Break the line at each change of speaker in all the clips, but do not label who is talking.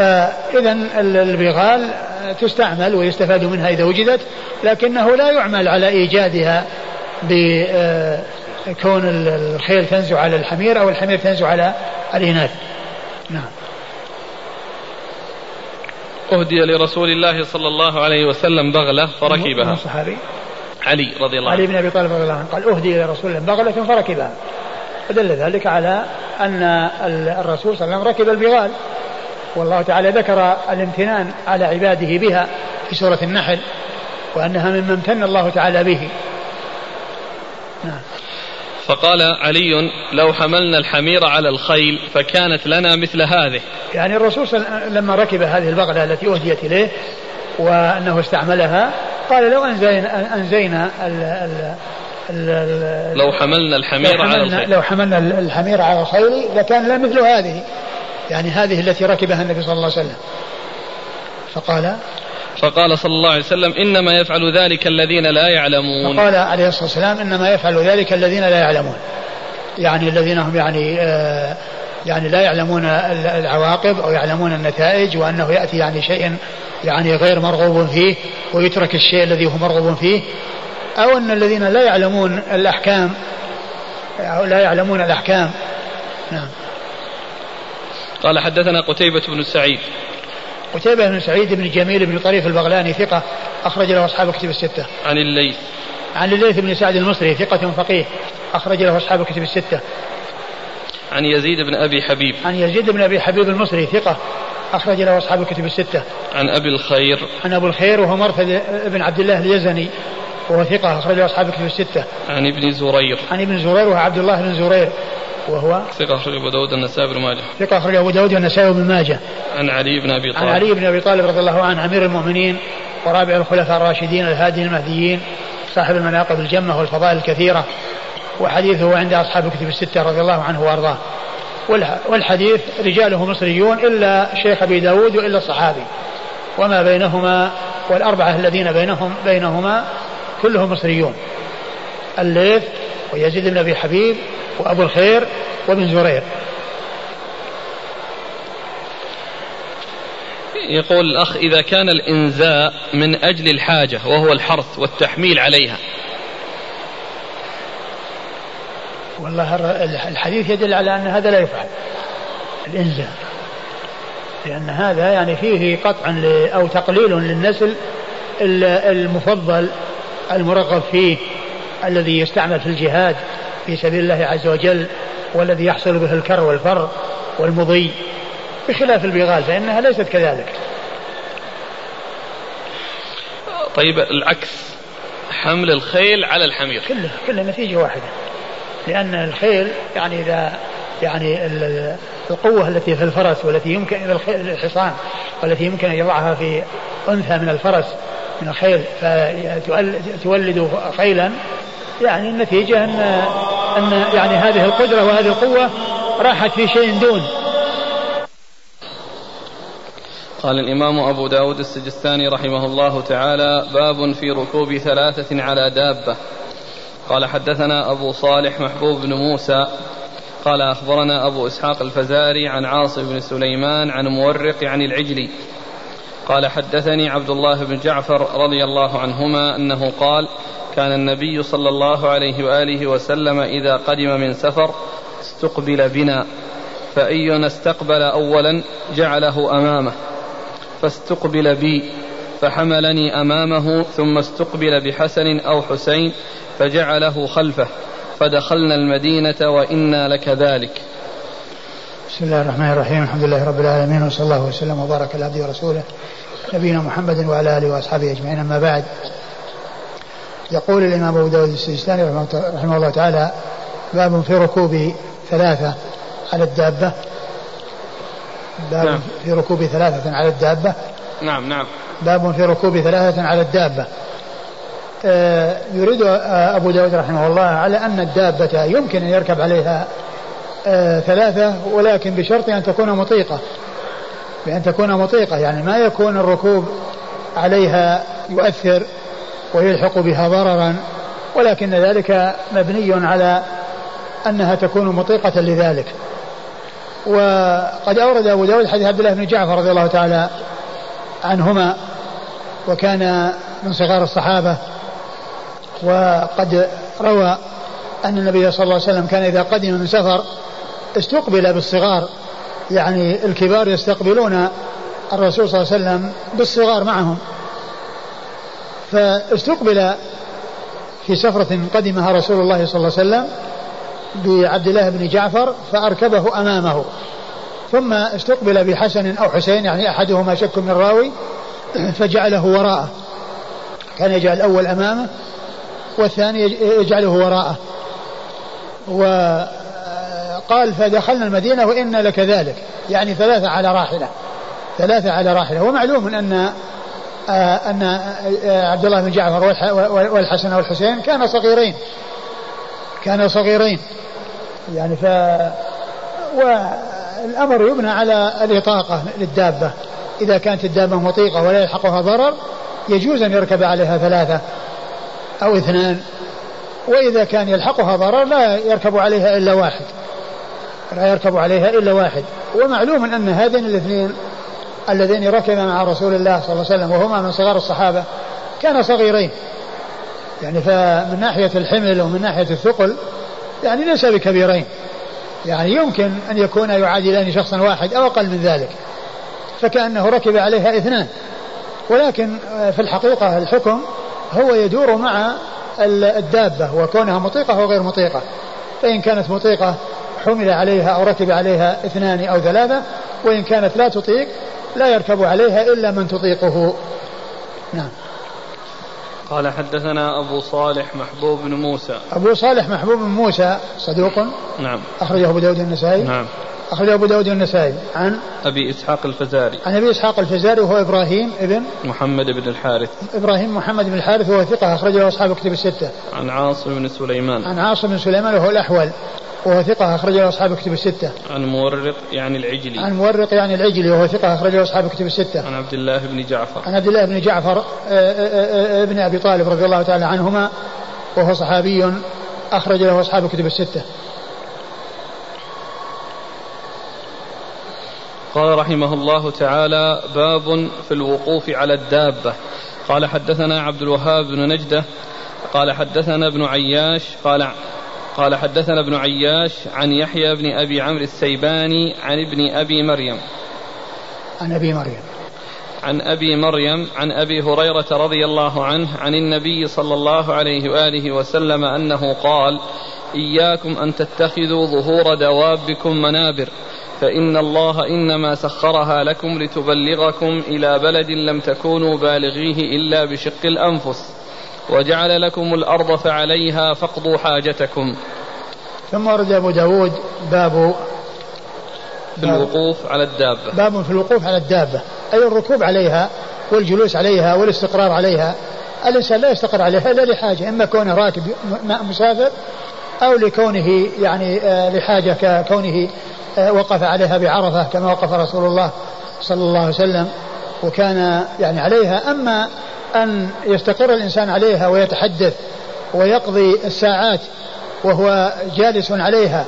فإذا البغال تستعمل ويستفاد منها إذا وجدت لكنه لا يعمل على إيجادها بكون الخيل تنزع على الحمير أو الحمير تنزع على الإناث. نعم.
أهدي لرسول الله صلى الله عليه وسلم بغلة فركبها.
الصحابي
علي رضي الله عنه.
علي بن أبي طالب رضي الله عنه قال أهدي إلى رسول الله بغلة فركبها. فدل ذلك على أن الرسول صلى الله عليه وسلم ركب البغال. والله تعالى ذكر الامتنان على عباده بها في سورة النحل وأنها مما امتن الله تعالى به.
نعم. فقال علي لو حملنا الحمير على الخيل فكانت لنا مثل هذه.
يعني الرسول لما ركب هذه البغلة التي أهديت إليه وأنه استعملها قال لو أنزينا, أنزينا ال ال
ال لو حملنا الحمير
لو
حملنا على الخيل.
لو حملنا الحمير على الخيل لكان لا مثل هذه. يعني هذه التي ركبها النبي صلى الله عليه وسلم. فقال
فقال صلى الله عليه وسلم إنما يفعل ذلك الذين لا يعلمون.
فقال عليه الصلاة والسلام إنما يفعل ذلك الذين لا يعلمون. يعني الذين هم يعني آه يعني لا يعلمون العواقب أو يعلمون النتائج وأنه يأتي يعني شيء يعني غير مرغوب فيه ويترك الشيء الذي هو مرغوب فيه. أو أن الذين لا يعلمون الأحكام أو لا يعلمون الأحكام. نعم.
قال حدثنا قتيبة بن سعيد
قتيبة بن سعيد بن جميل بن طريف البغلاني ثقة أخرج له أصحاب كتب الستة.
عن الليث.
عن الليث بن سعد المصري ثقة فقيه أخرج له أصحاب كتب الستة.
عن يزيد بن أبي حبيب.
عن يزيد بن أبي حبيب المصري ثقة أخرج له أصحاب الكتب الستة.
عن أبي الخير.
عن أبو الخير وهو مرثد بن عبد الله اليزني وهو ثقة أخرج له أصحاب الكتب الستة.
عن ابن زرير.
عن ابن زرير وهو عبد الله بن زرير وهو
ثقة أخرج أبو داود النسائي بن ماجه.
ثقة أخرج أبو داود النسائي بن ماجه.
عن علي بن أبي طالب
عن علي بن أبي طالب رضي الله عنه أمير المؤمنين ورابع الخلفاء الراشدين الهادي المهديين صاحب المناقب الجمة والفضائل الكثيرة وحديثه عند أصحاب الكتب الستة رضي الله عنه وأرضاه. والحديث رجاله مصريون إلا شيخ أبي داود وإلا الصحابي. وما بينهما والأربعة الذين بينهم بينهما كلهم مصريون. الليث ويزيد بن أبي حبيب وأبو الخير وابن زرير
يقول الأخ إذا كان الإنزاء من أجل الحاجة وهو الحرث والتحميل عليها.
والله الحديث يدل على أن هذا لا يفعل الإنزاء. لأن هذا يعني فيه قطع أو تقليل للنسل المفضل المرغب فيه. الذي يستعمل في الجهاد في سبيل الله عز وجل والذي يحصل به الكر والفر والمضي بخلاف البغال فإنها ليست كذلك.
طيب العكس حمل الخيل على الحمير.
كله كله نتيجة واحدة. لأن الخيل يعني إذا يعني القوة التي في الفرس والتي يمكن الحصان والتي يمكن أن يضعها في أنثى من الفرس من الخيل فتولد خيلا يعني النتيجة أن أن يعني هذه القدرة وهذه القوة راحت في شيء دون.
قال الإمام أبو داود السجستاني رحمه الله تعالى باب في ركوب ثلاثة على دابة. قال حدثنا أبو صالح محبوب بن موسى. قال أخبرنا أبو إسحاق الفزاري عن عاصم بن سليمان عن مورق عن العجلي. قال حدثني عبد الله بن جعفر رضي الله عنهما أنه قال كان النبي صلى الله عليه وآله وسلم إذا قدم من سفر استقبل بنا فأينا استقبل أولا جعله أمامه فاستقبل بي فحملني أمامه ثم استقبل بحسن أو حسين فجعله خلفه فدخلنا المدينة وإنا لكذلك
بسم الله الرحمن الرحيم الحمد لله رب العالمين وصلى الله وسلم وبارك على عبده ورسوله نبينا محمد وعلى آله وأصحابه أجمعين أما بعد. يقول الإمام أبو داود السجستاني رحمه الله تعالى باب في ركوب ثلاثة على الدابة. باب نعم. في ركوب ثلاثة على الدابة.
نعم نعم.
باب في ركوب ثلاثة على الدابة. آه يريد أبو داود رحمه الله على أن الدابة يمكن أن يركب عليها آه ثلاثة ولكن بشرط أن تكون مطيقة. بأن تكون مطيقة يعني ما يكون الركوب عليها يؤثر ويلحق بها ضررا ولكن ذلك مبني على أنها تكون مطيقة لذلك. وقد أورد أبو داود حديث عبد الله بن جعفر رضي الله تعالى عنهما وكان من صغار الصحابة وقد روى أن النبي صلى الله عليه وسلم كان إذا قدم من سفر استقبل بالصغار يعني الكبار يستقبلون الرسول صلى الله عليه وسلم بالصغار معهم. فاستقبل في سفرة قدمها رسول الله صلى الله عليه وسلم بعبد الله بن جعفر فأركبه أمامه. ثم استقبل بحسن أو حسين يعني أحدهما شك من راوي فجعله وراءه. كان يجعل الأول أمامه والثاني يجعله وراءه. وقال فدخلنا المدينة وإن لك ذلك. يعني ثلاثة على راحلة. ثلاثة على راحلة. ومعلوم أن أن عبد الله بن جعفر والحسن والحسين كانا صغيرين. كانا صغيرين. يعني ف والأمر يبنى على الإطاقة للدابة. إذا كانت الدابة مطيقة ولا يلحقها ضرر يجوز أن يركب عليها ثلاثة أو اثنان. وإذا كان يلحقها ضرر لا يركب عليها إلا واحد. لا يركب عليها إلا واحد. ومعلوم أن هذين الاثنين اللذين ركبا مع رسول الله صلى الله عليه وسلم وهما من صغار الصحابة كانا صغيرين. يعني فمن ناحية الحمل ومن ناحية الثقل يعني ليس بكبيرين. يعني يمكن أن يكون يعادلان شخصا واحد أو أقل من ذلك. فكأنه ركب عليها اثنان. ولكن في الحقيقة الحكم هو يدور مع الدابة وكونها مطيقة أو غير مطيقة. فإن كانت مطيقة حمل عليها أو ركب عليها اثنان أو ثلاثة وإن كانت لا تطيق لا يركب عليها إلا من تطيقه. نعم.
قال حدثنا أبو صالح محبوب بن موسى.
أبو صالح محبوب بن موسى صدوق؟
نعم.
أخرجه أبو داود النسائي.
نعم.
أخرجه أبو داود النسائي. عن؟
أبي إسحاق الفزاري.
عن أبي إسحاق الفزاري وهو إبراهيم ابن؟
محمد بن الحارث.
إبراهيم محمد بن الحارث وهو ثقة أخرجه أصحاب كتب الستة.
عن عاصم بن سليمان.
عن عاصم بن سليمان وهو الأحول. وهو ثقة أخرجه أصحاب كتب الستة.
عن مورق يعني العجلي.
عن مورق يعني العجلي وهو ثقة أخرجه أصحاب كتب الستة.
عن عبد الله بن جعفر.
عن عبد الله بن جعفر آه، آه، آه، ابن أبي طالب رضي الله تعالى عنهما وهو صحابي أخرج له أصحاب كتب الستة.
قال رحمه الله تعالى باب في الوقوف على الدابة قال حدثنا عبد الوهاب بن نجدة قال حدثنا ابن عياش قال قال حدثنا ابن عياش عن يحيى بن أبي عمرو السيباني عن ابن أبي مريم.
عن أبي مريم.
عن أبي مريم عن أبي هريرة رضي الله عنه عن النبي صلى الله عليه وآله وسلم أنه قال إياكم أن تتخذوا ظهور دوابكم منابر فإن الله إنما سخرها لكم لتبلغكم إلى بلد لم تكونوا بالغيه إلا بشق الأنفس. وجعل لكم الأرض فعليها فاقضوا حاجتكم.
ثم ورد أبو داود باب
في الوقوف على الدابة.
باب في الوقوف على الدابة. أي الركوب عليها والجلوس عليها والاستقرار عليها. الإنسان لا يستقر عليها إلا لحاجة إما كونه راكب مسافر أو لكونه يعني آه، لحاجة ككونه آه، وقف عليها بعرفة كما وقف رسول الله صلى الله عليه وسلم وكان يعني عليها. أما أن يستقر الإنسان عليها ويتحدث ويقضي الساعات وهو جالس عليها.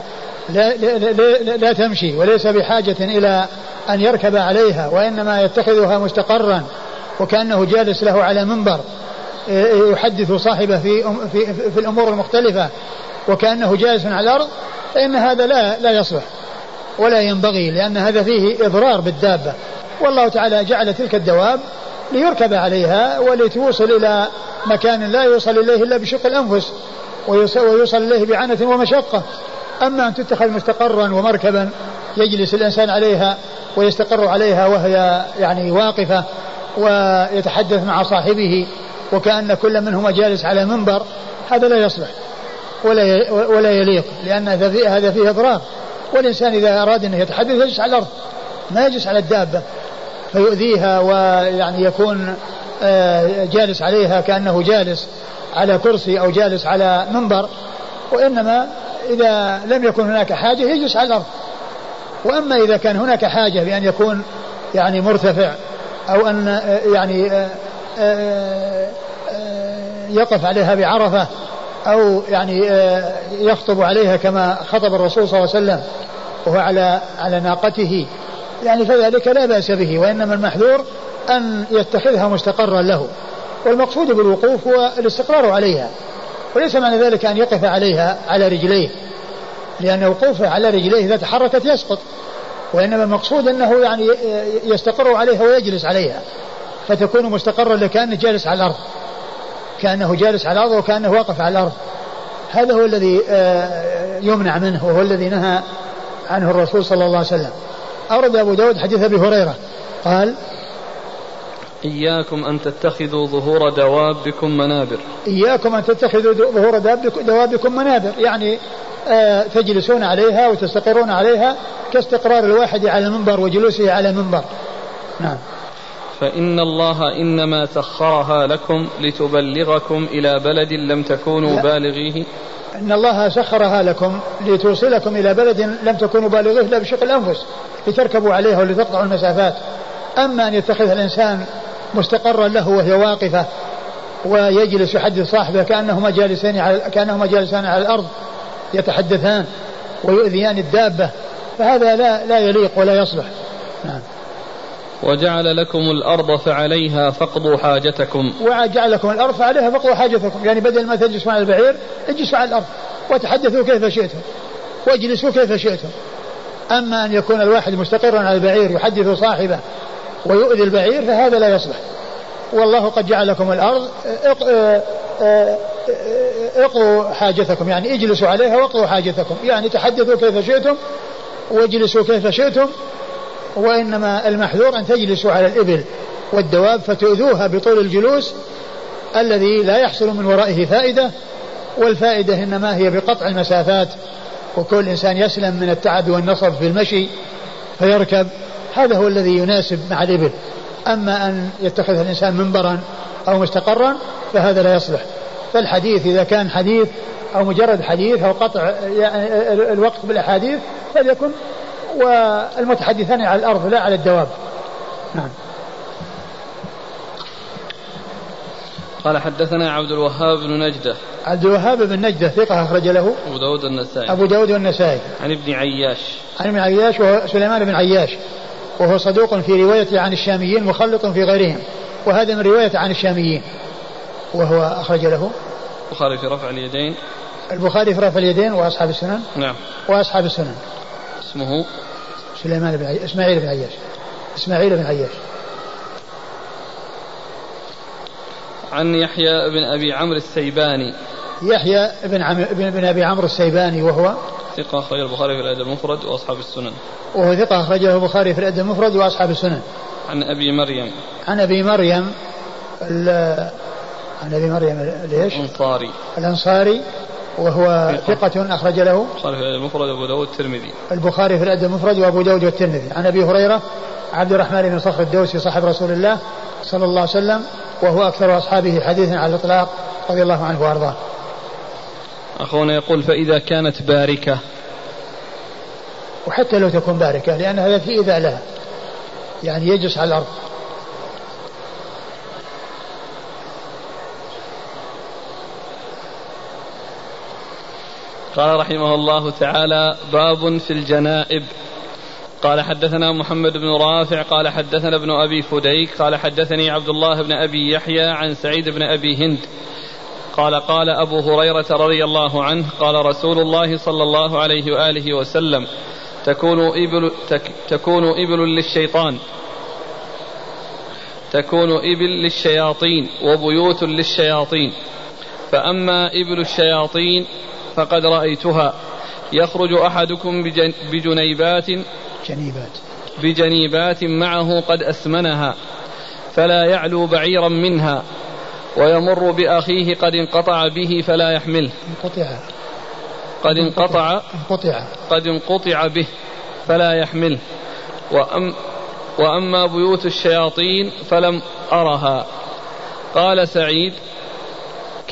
لا, لا, لا, لا تمشي وليس بحاجة إلى أن يركب عليها وإنما يتخذها مستقرا وكأنه جالس له على منبر يحدث صاحبه في, في, في الأمور المختلفة وكأنه جالس على الأرض فإن هذا لا, لا يصلح ولا ينبغي لأن هذا فيه إضرار بالدابة. والله تعالى جعل تلك الدواب ليركب عليها ولتوصل إلى مكان لا يوصل إليه إلا بشق الأنفس ويوصل إليه بعنة ومشقة. أما أن تتخذ مستقرا ومركبا يجلس الإنسان عليها ويستقر عليها وهي يعني واقفة ويتحدث مع صاحبه وكأن كل منهما جالس على منبر هذا لا يصلح ولا ولا يليق لأن هذا فيه إضرار. والإنسان إذا أراد أن يتحدث يجلس على الأرض ما يجلس على الدابة. فيؤذيها ويعني يكون آه، جالس عليها كأنه جالس على كرسي أو جالس على منبر وإنما إذا لم يكن هناك حاجة يجلس على الأرض. وأما إذا كان هناك حاجة بأن يكون يعني مرتفع أو أن آه، يعني آه، يقف عليها بعرفة أو يعني يخطب عليها كما خطب الرسول صلى الله عليه وسلم وهو على على ناقته. يعني فذلك لا بأس به وإنما المحذور أن يتخذها مستقرا له. والمقصود بالوقوف هو الاستقرار عليها وليس معنى ذلك أن يقف عليها على رجليه لأن وقوفه على رجليه إذا تحركت يسقط وإنما المقصود أنه يعني يستقر عليها ويجلس عليها فتكون مستقرا لكأنه جالس على الأرض كأنه جالس على الأرض وكأنه واقف على الأرض. هذا هو الذي آه، يمنع منه وهو الذي نهى عنه الرسول صلى الله عليه وسلم. أورد أبو داود حديث أبي هريرة. قال
إياكم أن تتخذوا ظهور دوابكم منابر.
إياكم أن تتخذوا ظهور دوابكم منابر. يعني آه تجلسون عليها وتستقرون عليها كاستقرار الواحد على المنبر وجلوسه على المنبر. نعم.
فإن الله إنما سخرها لكم لتبلغكم إلى بلد لم تكونوا لا. بالغيه.
إن الله سخرها لكم لتوصلكم إلى بلد لم تكونوا بالغيه لا بشق الأنفس لتركبوا عليها ولتقطعوا المسافات. أما أن يتخذها الإنسان مستقرا له وهي واقفة ويجلس يحدث صاحبه كأنهما جالسان على كأنهما جالسان على الأرض يتحدثان ويؤذيان الدابة فهذا لا لا يليق ولا يصلح. نعم.
وجعل لكم الأرض فعليها فقضوا حاجتكم.
وجعل لكم الأرض فعليها فقضوا حاجتكم. يعني بدل ما تجلسوا على البعير اجلسوا على الأرض وتحدثوا كيف شئتم واجلسوا كيف شئتم. أما أن يكون الواحد مستقرا على البعير يحدث صاحبه ويؤذي البعير فهذا لا يصلح. والله قد جعل لكم الأرض اقضوا حاجتكم. يعني اجلسوا عليها واقضوا حاجتكم. يعني تحدثوا كيف شئتم واجلسوا كيف شئتم وإنما المحذور أن تجلسوا على الإبل والدواب فتؤذوها بطول الجلوس الذي لا يحصل من ورائه فائدة والفائدة إنما هي بقطع المسافات وكل إنسان يسلم من التعب والنصب في المشي فيركب هذا هو الذي يناسب مع الإبل. أما أن يتخذ الإنسان منبرا أو مستقرا فهذا لا يصلح. فالحديث إذا كان حديث أو مجرد حديث أو قطع يعني الوقت بالأحاديث فليكن والمتحدثان على الأرض لا على الدواب. نعم.
قال حدثنا عبد الوهاب بن نجدة.
عبد الوهاب بن نجدة ثقة أخرج له.
أبو داود النسائي.
أبو داود والنسائي
عن ابن عياش.
عن ابن عياش وهو سليمان بن عياش وهو صدوق في روايته عن الشاميين مخلط في غيرهم وهذا من رواية عن الشاميين. وهو أخرج له.
البخاري في رفع اليدين.
البخاري في رفع اليدين وأصحاب السنن.
نعم.
وأصحاب السنن.
اسمه
سليمان بن عياش إسماعيل بن عياش. إسماعيل بن عياش.
عن يحيى بن أبي عمرو السيباني.
يحيى بن عم... بن, بن أبي عمرو السيباني وهو
ثقة أخرجه البخاري في الأدب المفرد وأصحاب السنن.
وهو ثقة أخرجه البخاري في الأدب المفرد وأصحاب السنن.
عن أبي مريم.
عن أبي مريم ال... عن أبي مريم ليش؟
الأنصاري.
الأنصاري. وهو ثقة أخرج له
البخاري في المفرد وأبو داود والترمذي
البخاري في الأدب المفرد وأبو داود والترمذي عن أبي هريرة عبد الرحمن بن صخر الدوسي صاحب رسول الله صلى الله عليه وسلم وهو أكثر أصحابه حديثا على الإطلاق رضي الله عنه وأرضاه.
أخونا يقول فإذا كانت باركة؟
وحتى لو تكون باركة لأن هذا في إذا لها. يعني يجلس على الأرض.
قال رحمه الله تعالى باب في الجنائب. قال حدثنا محمد بن رافع قال حدثنا ابن أبي فديك قال حدثني عبد الله بن أبي يحيى عن سعيد بن أبي هند. قال قال أبو هريرة رضي الله عنه قال رسول الله صلى الله عليه وآله وسلم تكون إبل تك تكون إبل للشيطان تكون إبل للشياطين وبيوت للشياطين. فأما إبل الشياطين فقد رأيتها. يخرج أحدكم بجنيبات
جنيبات.
بجنيبات معه قد أسمنها فلا يعلو بعيرا منها ويمر بأخيه قد انقطع به فلا يحمله
انقطع.
قد انقطع
انقطع.
قد انقطع به فلا يحمله وأم وأما بيوت الشياطين فلم أرها. قال سعيد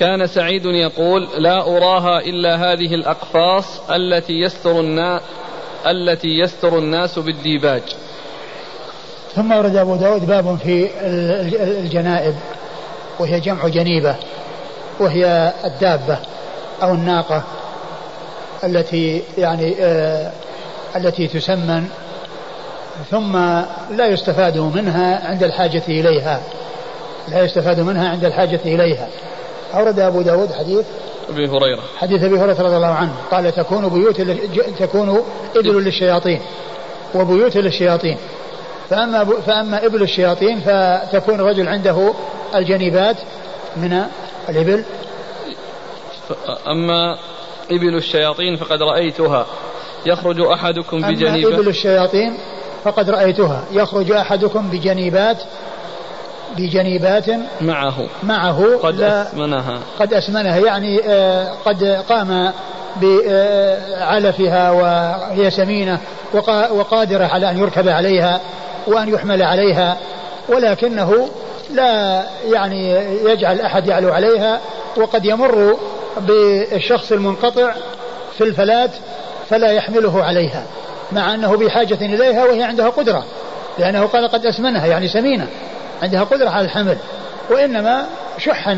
كان سعيد يقول لا أراها إلا هذه الأقفاص التي يستر الناس التي يستر الناس بالديباج.
ثم ورد أبو داود باب في الجنائب وهي جمع جنيبة وهي الدابة أو الناقة التي يعني آه، التي تسمن ثم لا يستفاد منها عند الحاجة إليها لا يستفاد منها عند الحاجة إليها. أورد أبو داود حديث
أبي هريرة.
حديث أبي هريرة رضي الله عنه. قال تكون بيوت تكون إبل للشياطين. وبيوت للشياطين. فأما فأما إبل الشياطين فتكون الرجل عنده الجنيبات من الإبل.
أما إبل الشياطين فقد رأيتها. يخرج أحدكم بجنيبة
أما إبل الشياطين فقد رأيتها. يخرج أحدكم بجنيبات بجنيبات
معه.
معه.
قد أسمنها.
قد أسمنها. يعني آه، قد قام بعلفها وهي سمينة وقادرة على أن يركب عليها وأن يحمل عليها ولكنه لا يعني يجعل أحد يعلو عليها وقد يمر بالشخص المنقطع في الفلاة فلا يحمله عليها مع أنه بحاجة إليها وهي عندها قدرة لأنه قال قد أسمنها يعني سمينة. عندها قدرة على الحمل وإنما شحا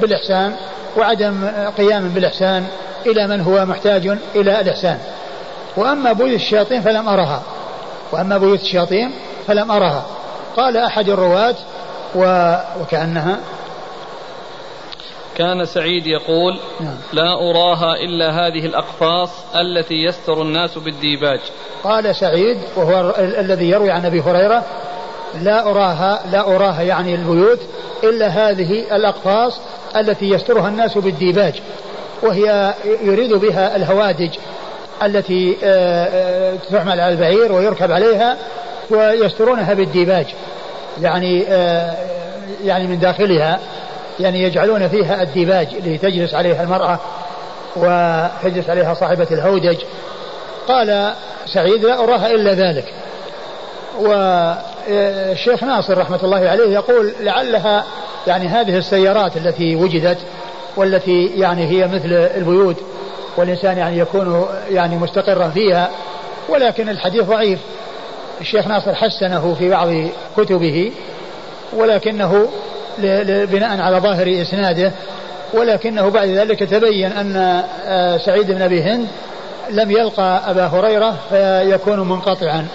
بالإحسان وعدم قيام بالإحسان إلى من هو محتاج إلى الإحسان. وأما بيوت الشياطين فلم أرها. وأما بيوت الشياطين فلم أرها. قال أحد الرواة وكأنها
كان سعيد يقول نعم. لا أراها إلا هذه الأقفاص التي يستر الناس بالديباج.
قال سعيد وهو الذي يروي عن أبي هريرة لا أراها لا أراها يعني البيوت إلا هذه الأقفاص التي يسترها الناس بالديباج وهي يريد بها الهوادج التي آه، آه، تحمل على البعير ويركب عليها ويسترونها بالديباج يعني آه، يعني من داخلها يعني يجعلون فيها الديباج لتجلس عليها المرأة وتجلس عليها صاحبة الهودج. قال سعيد لا أراها إلا ذلك والشيخ ناصر رحمة الله عليه يقول لعلها يعني هذه السيارات التي وجدت والتي يعني هي مثل البيوت والإنسان يعني يكون يعني مستقرا فيها ولكن الحديث ضعيف. الشيخ ناصر حسنه في بعض كتبه ولكنه بناء على ظاهر إسناده ولكنه بعد ذلك تبين أن آه، سعيد بن أبي هند لم يلقى أبا هريرة فيكون منقطعا.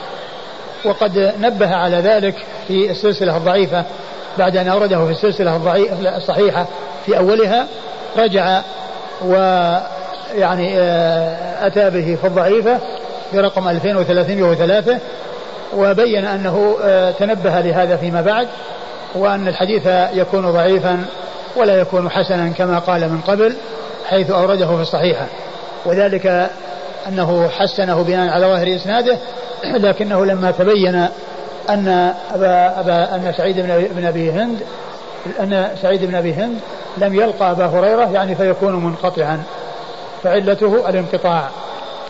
وقد نبه على ذلك في السلسلة الضعيفة بعد أن أورده في السلسلة الصحيحة. في أولها رجع ويعني آه، أتى به في الضعيفة برقم 2303 وبين أنه آه، تنبه لهذا فيما بعد وأن الحديث يكون ضعيفا ولا يكون حسنا كما قال من قبل حيث أورده في الصحيحة. وذلك أنه حسنه بناء على ظاهر إسناده لكنه لما تبين أن أبا, أبا أن سعيد بن أبي هند أن سعيد بن أبي هند لم يلقى أبا هريرة يعني فيكون منقطعا. فعلته الانقطاع.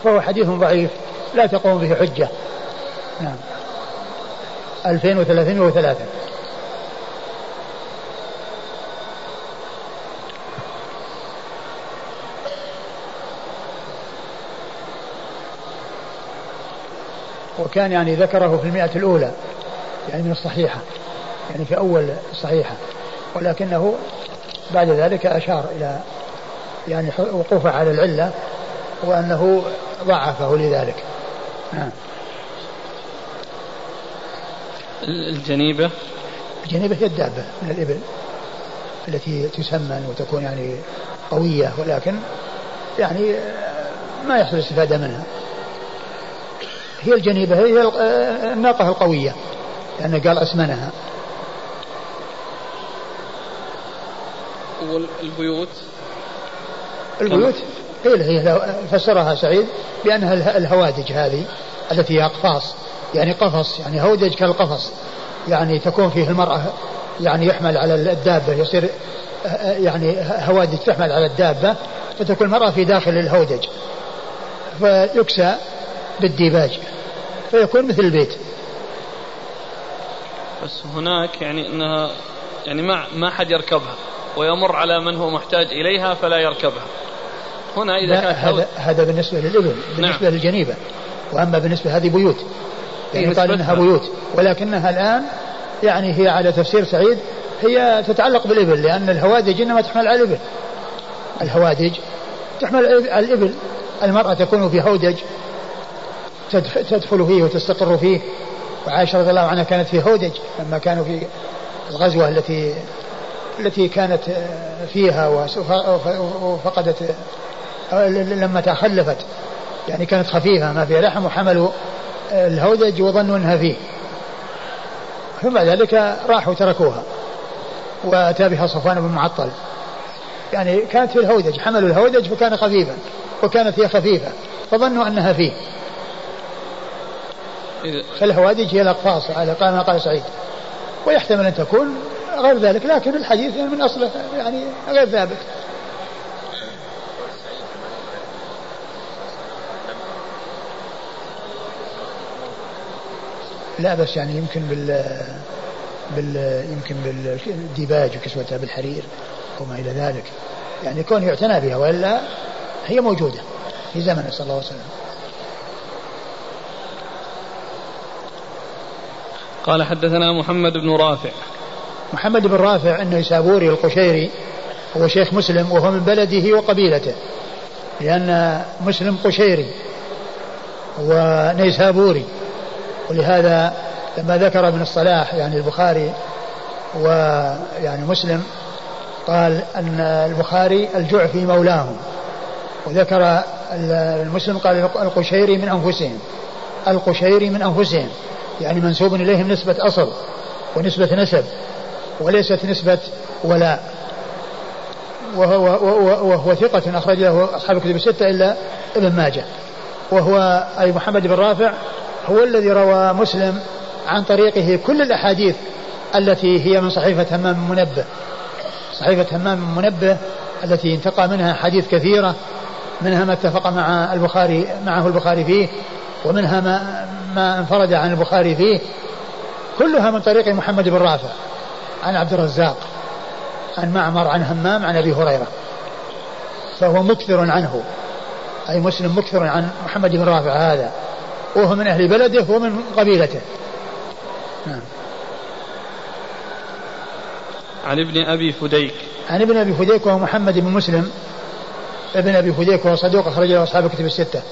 فهو حديث ضعيف. لا تقوم به حجة. نعم. 2303 وكان يعني ذكره في المئة الأولى يعني من الصحيحة يعني في أول الصحيحة ولكنه بعد ذلك أشار إلى يعني وقوفه على العلة وأنه ضعفه لذلك. نعم
الجنيبة؟
الجنيبة هي الدابة من الإبل التي تسمن وتكون يعني قوية ولكن يعني ما يحصل الاستفادة منها. هي الجنيبة هي الناقة القوية. لأنه قال أسمنها.
والبيوت
البيوت. قيل هي فسرها سعيد بأنها الهوادج هذه التي هي أقفاص يعني قفص يعني هودج كالقفص. يعني تكون فيه المرأة يعني يحمل على الدابة يصير يعني هوادج تحمل على الدابة فتكون المرأة في داخل الهودج. فيكسى بالديباج فيكون مثل البيت.
بس هناك يعني إنها يعني ما ما حد يركبها ويمر على من هو محتاج إليها فلا يركبها.
هنا إذا كانت هذا هذا بالنسبة للابل بالنسبة نعم. للجنيبة وأما بالنسبة هذه بيوت. يعني قال إنها بيوت ولكنها الآن يعني هي على تفسير سعيد هي تتعلق بالإبل لأن الهوادج إنما تحمل على الإبل. الهوادج تحمل على الإبل المرأة تكون في هودج تدخل فيه وتستقر فيه. وعائشة رضي الله عنها كانت في هودج لما كانوا في الغزوة التي التي كانت فيها وفقدت لما تخلفت. يعني كانت خفيفة ما فيها لحم وحملوا الهودج وظنوا إنها فيه. ثم بعد ذلك راحوا تركوها. وأتى بها صفوان بن معطل. يعني كانت في الهودج حملوا الهودج فكان خفيفا وكانت هي خفيفة فظنوا أنها فيه. فالهوادج هي الاقفاص على ما قال سعيد. ويحتمل أن تكون غير ذلك لكن الحديث من أصله يعني غير ثابت. لا بس يعني يمكن بال بال يمكن بالديباج وكسوتها بالحرير وما إلى ذلك. يعني كون يعتنى بها وإلا هي موجودة في زمنه صلى الله عليه وسلم.
قال حدثنا محمد بن رافع.
محمد بن رافع النيسابوري القشيري هو شيخ مسلم وهو من بلده وقبيلته لأن مسلم قشيري ونيسابوري ولهذا لما ذكر ابن الصلاح يعني البخاري ويعني مسلم قال أن البخاري الجعفي مولاهم وذكر المسلم قال القشيري من أنفسهم القشيري من أنفسهم يعني منسوب إليهم نسبة أصل ونسبة نسب وليست نسبة ولاء وهو, وهو, وهو ثقة أخرج له أصحاب الكتب الستة إلا ابن ماجه. وهو أي محمد بن رافع هو الذي روى مسلم عن طريقه كل الأحاديث التي هي من صحيفة همام منبه. صحيفة همام منبه التي انتقى منها حديث كثيرة منها ما اتفق مع البخاري معه البخاري فيه ومنها ما, ما انفرد عن البخاري فيه كلها من طريق محمد بن رافع عن عبد الرزاق عن معمر عن همام عن أبي هريرة. فهو مكثر عنه أي مسلم مكثر عن محمد بن رافع هذا. وهو من أهل بلده ومن قبيلته. نعم.
عن ابن أبي فديك.
عن ابن أبي فديك وهو محمد بن مسلم. ابن أبي فديك وهو صدوق أخرج له أصحاب الكتب الستة.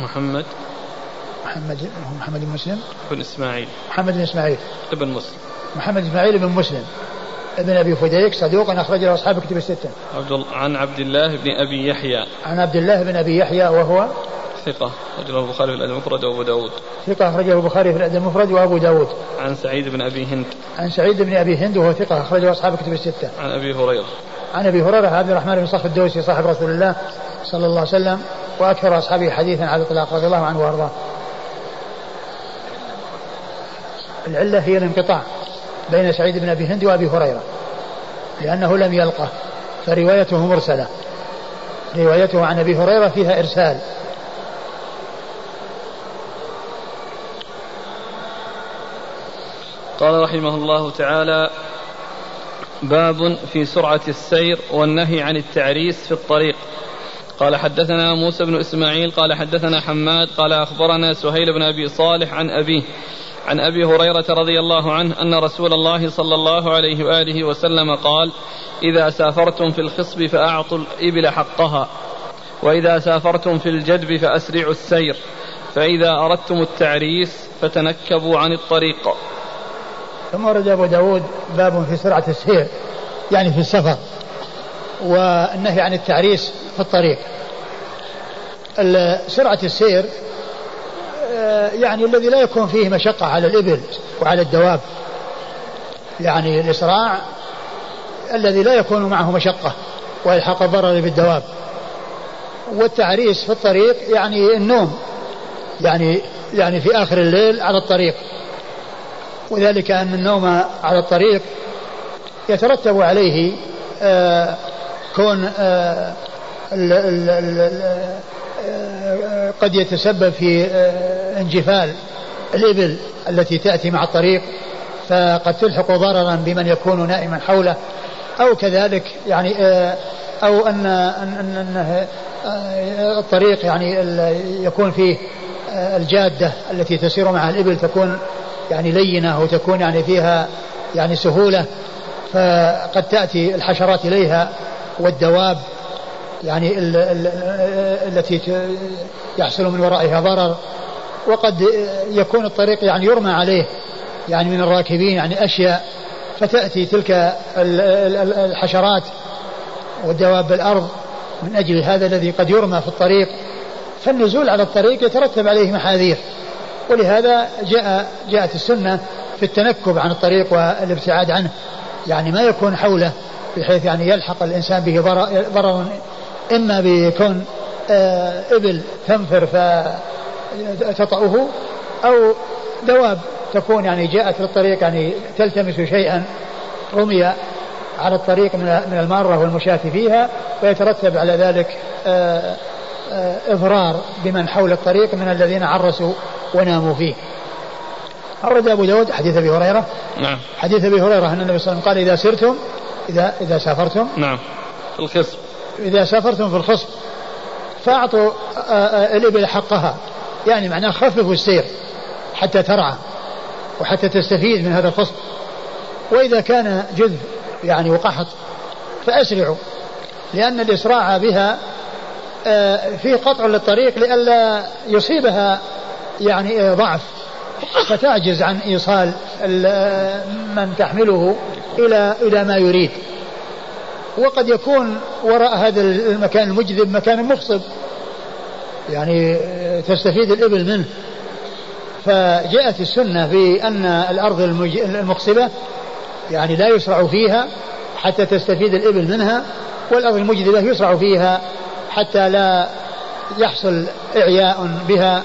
محمد.
محمد محمد بن مسلم؟
بن إسماعيل.
محمد بن إسماعيل.
ابن مسلم.
محمد إسماعيل بن مسلم. ابن أبي فديك صدوق أخرج له أصحاب الكتب الستة.
عبد عن عبد الله بن أبي يحيى.
عن عبد الله بن أبي يحيى وهو؟
ثقة. أخرجه البخاري في الأدب المفرد وأبو داود.
ثقة أخرجه البخاري في الأدب المفرد وأبو داود.
عن سعيد بن أبي هند.
عن سعيد بن أبي هند وهو ثقة أخرجه أصحاب الكتب الستة.
عن أبي هريرة.
عن أبي هريرة عبد الرحمن بن صخر الدوسي صاحب رسول الله صلى الله عليه وسلم وأكثر أصحابه حديثا على الإطلاق رضي الله عنه وأرضاه. العلة هي الانقطاع بين سعيد بن أبي هند وأبي هريرة لأنه لم يلقه فروايته مرسلة روايته عن أبي هريرة فيها إرسال.
قال رحمه الله تعالى باب في سرعة السير والنهي عن التعريس في الطريق. قال حدثنا موسى بن إسماعيل قال حدثنا حماد قال أخبرنا سهيل بن أبي صالح عن أبيه. عن أبي هريرة رضي الله عنه أن رسول الله صلى الله عليه وآله وسلم قال إذا سافرتم في الخصب فأعطوا الإبل حقها وإذا سافرتم في الجدب فأسرعوا السير فإذا أردتم التعريس فتنكبوا عن الطريق.
ثم ورد أبو داود باب في سرعة السير يعني في السفر والنهي عن التعريس في الطريق. سرعة السير يعني الذي لا يكون فيه مشقة على الإبل وعلى الدواب. يعني الإسراع الذي لا يكون معه مشقة ويلحق الضرر بالدواب. والتعريس في الطريق يعني النوم يعني يعني في آخر الليل على الطريق. وذلك أن النوم على الطريق يترتب عليه آه كون آه ال ال ال قد يتسبب في آه، انجفال الإبل التي تأتي مع الطريق فقد تلحق ضررا بمن يكون نائما حوله أو كذلك يعني آه، أو أن أن أن آه، الطريق يعني يكون فيه الجادة التي تسير مع الإبل تكون يعني لينة وتكون يعني فيها يعني سهولة فقد تأتي الحشرات إليها والدواب يعني ال ال التي يحصل من ورائها ضرر. وقد يكون الطريق يعني يرمى عليه يعني من الراكبين يعني أشياء. فتأتي تلك الحشرات ودواب الأرض من أجل هذا الذي قد يرمى في الطريق. فالنزول على الطريق يترتب عليه محاذير. ولهذا جاء جاءت السنة في التنكب عن الطريق والابتعاد عنه. يعني ما يكون حوله بحيث يعني يلحق الإنسان به ضرر إما بكون آه، إبل تنفر فتطأه أو دواب تكون يعني جاءت للطريق يعني تلتمس شيئا رمي على الطريق من المارة والمشاة فيها ويترتب على ذلك آه، آه، إضرار بمن حول الطريق من الذين عرسوا وناموا فيه. أورد أبو داود حديث أبي هريرة.
نعم.
حديث أبي هريرة أن النبي صلى الله عليه وسلم قال إذا سرتم إذا إذا سافرتم
نعم. في الخصم
إذا سافرتم في الخصم فأعطوا آه، آه، الإبل حقها. يعني معناه خففوا السير حتى ترعى وحتى تستفيد من هذا الخصم. وإذا كان جذب يعني وقحط فأسرعوا لأن الإسراع بها آه، فيه قطع للطريق لئلا يصيبها يعني ضعف. فتعجز عن إيصال من تحمله إلى إلى ما يريد. وقد يكون وراء هذا المكان المجذب مكان مخصب. يعني تستفيد الإبل منه. فجاءت السنة بأن الأرض المخصبة يعني لا يسرع فيها حتى تستفيد الإبل منها والأرض المجذبة يسرع فيها حتى لا يحصل إعياء بها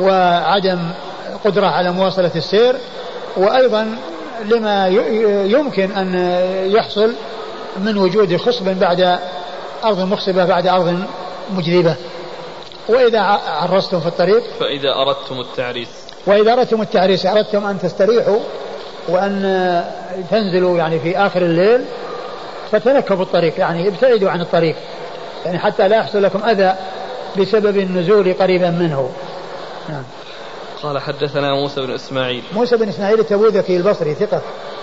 وعدم قدرة على مواصلة السير. وأيضا لما يمكن أن يحصل من وجود خصب بعد أرض مخصبة بعد أرض مجذبة وإذا عرستم في الطريق
فإذا أردتم التعريس.
وإذا أردتم التعريس أردتم أن تستريحوا وأن تنزلوا يعني في آخر الليل فتنكبوا الطريق يعني ابتعدوا عن الطريق. يعني حتى لا يحصل لكم أذى بسبب النزول قريبا منه. نعم.
قال حدثنا موسى بن إسماعيل.
موسى بن إسماعيل التبوذكي البصري ثقة.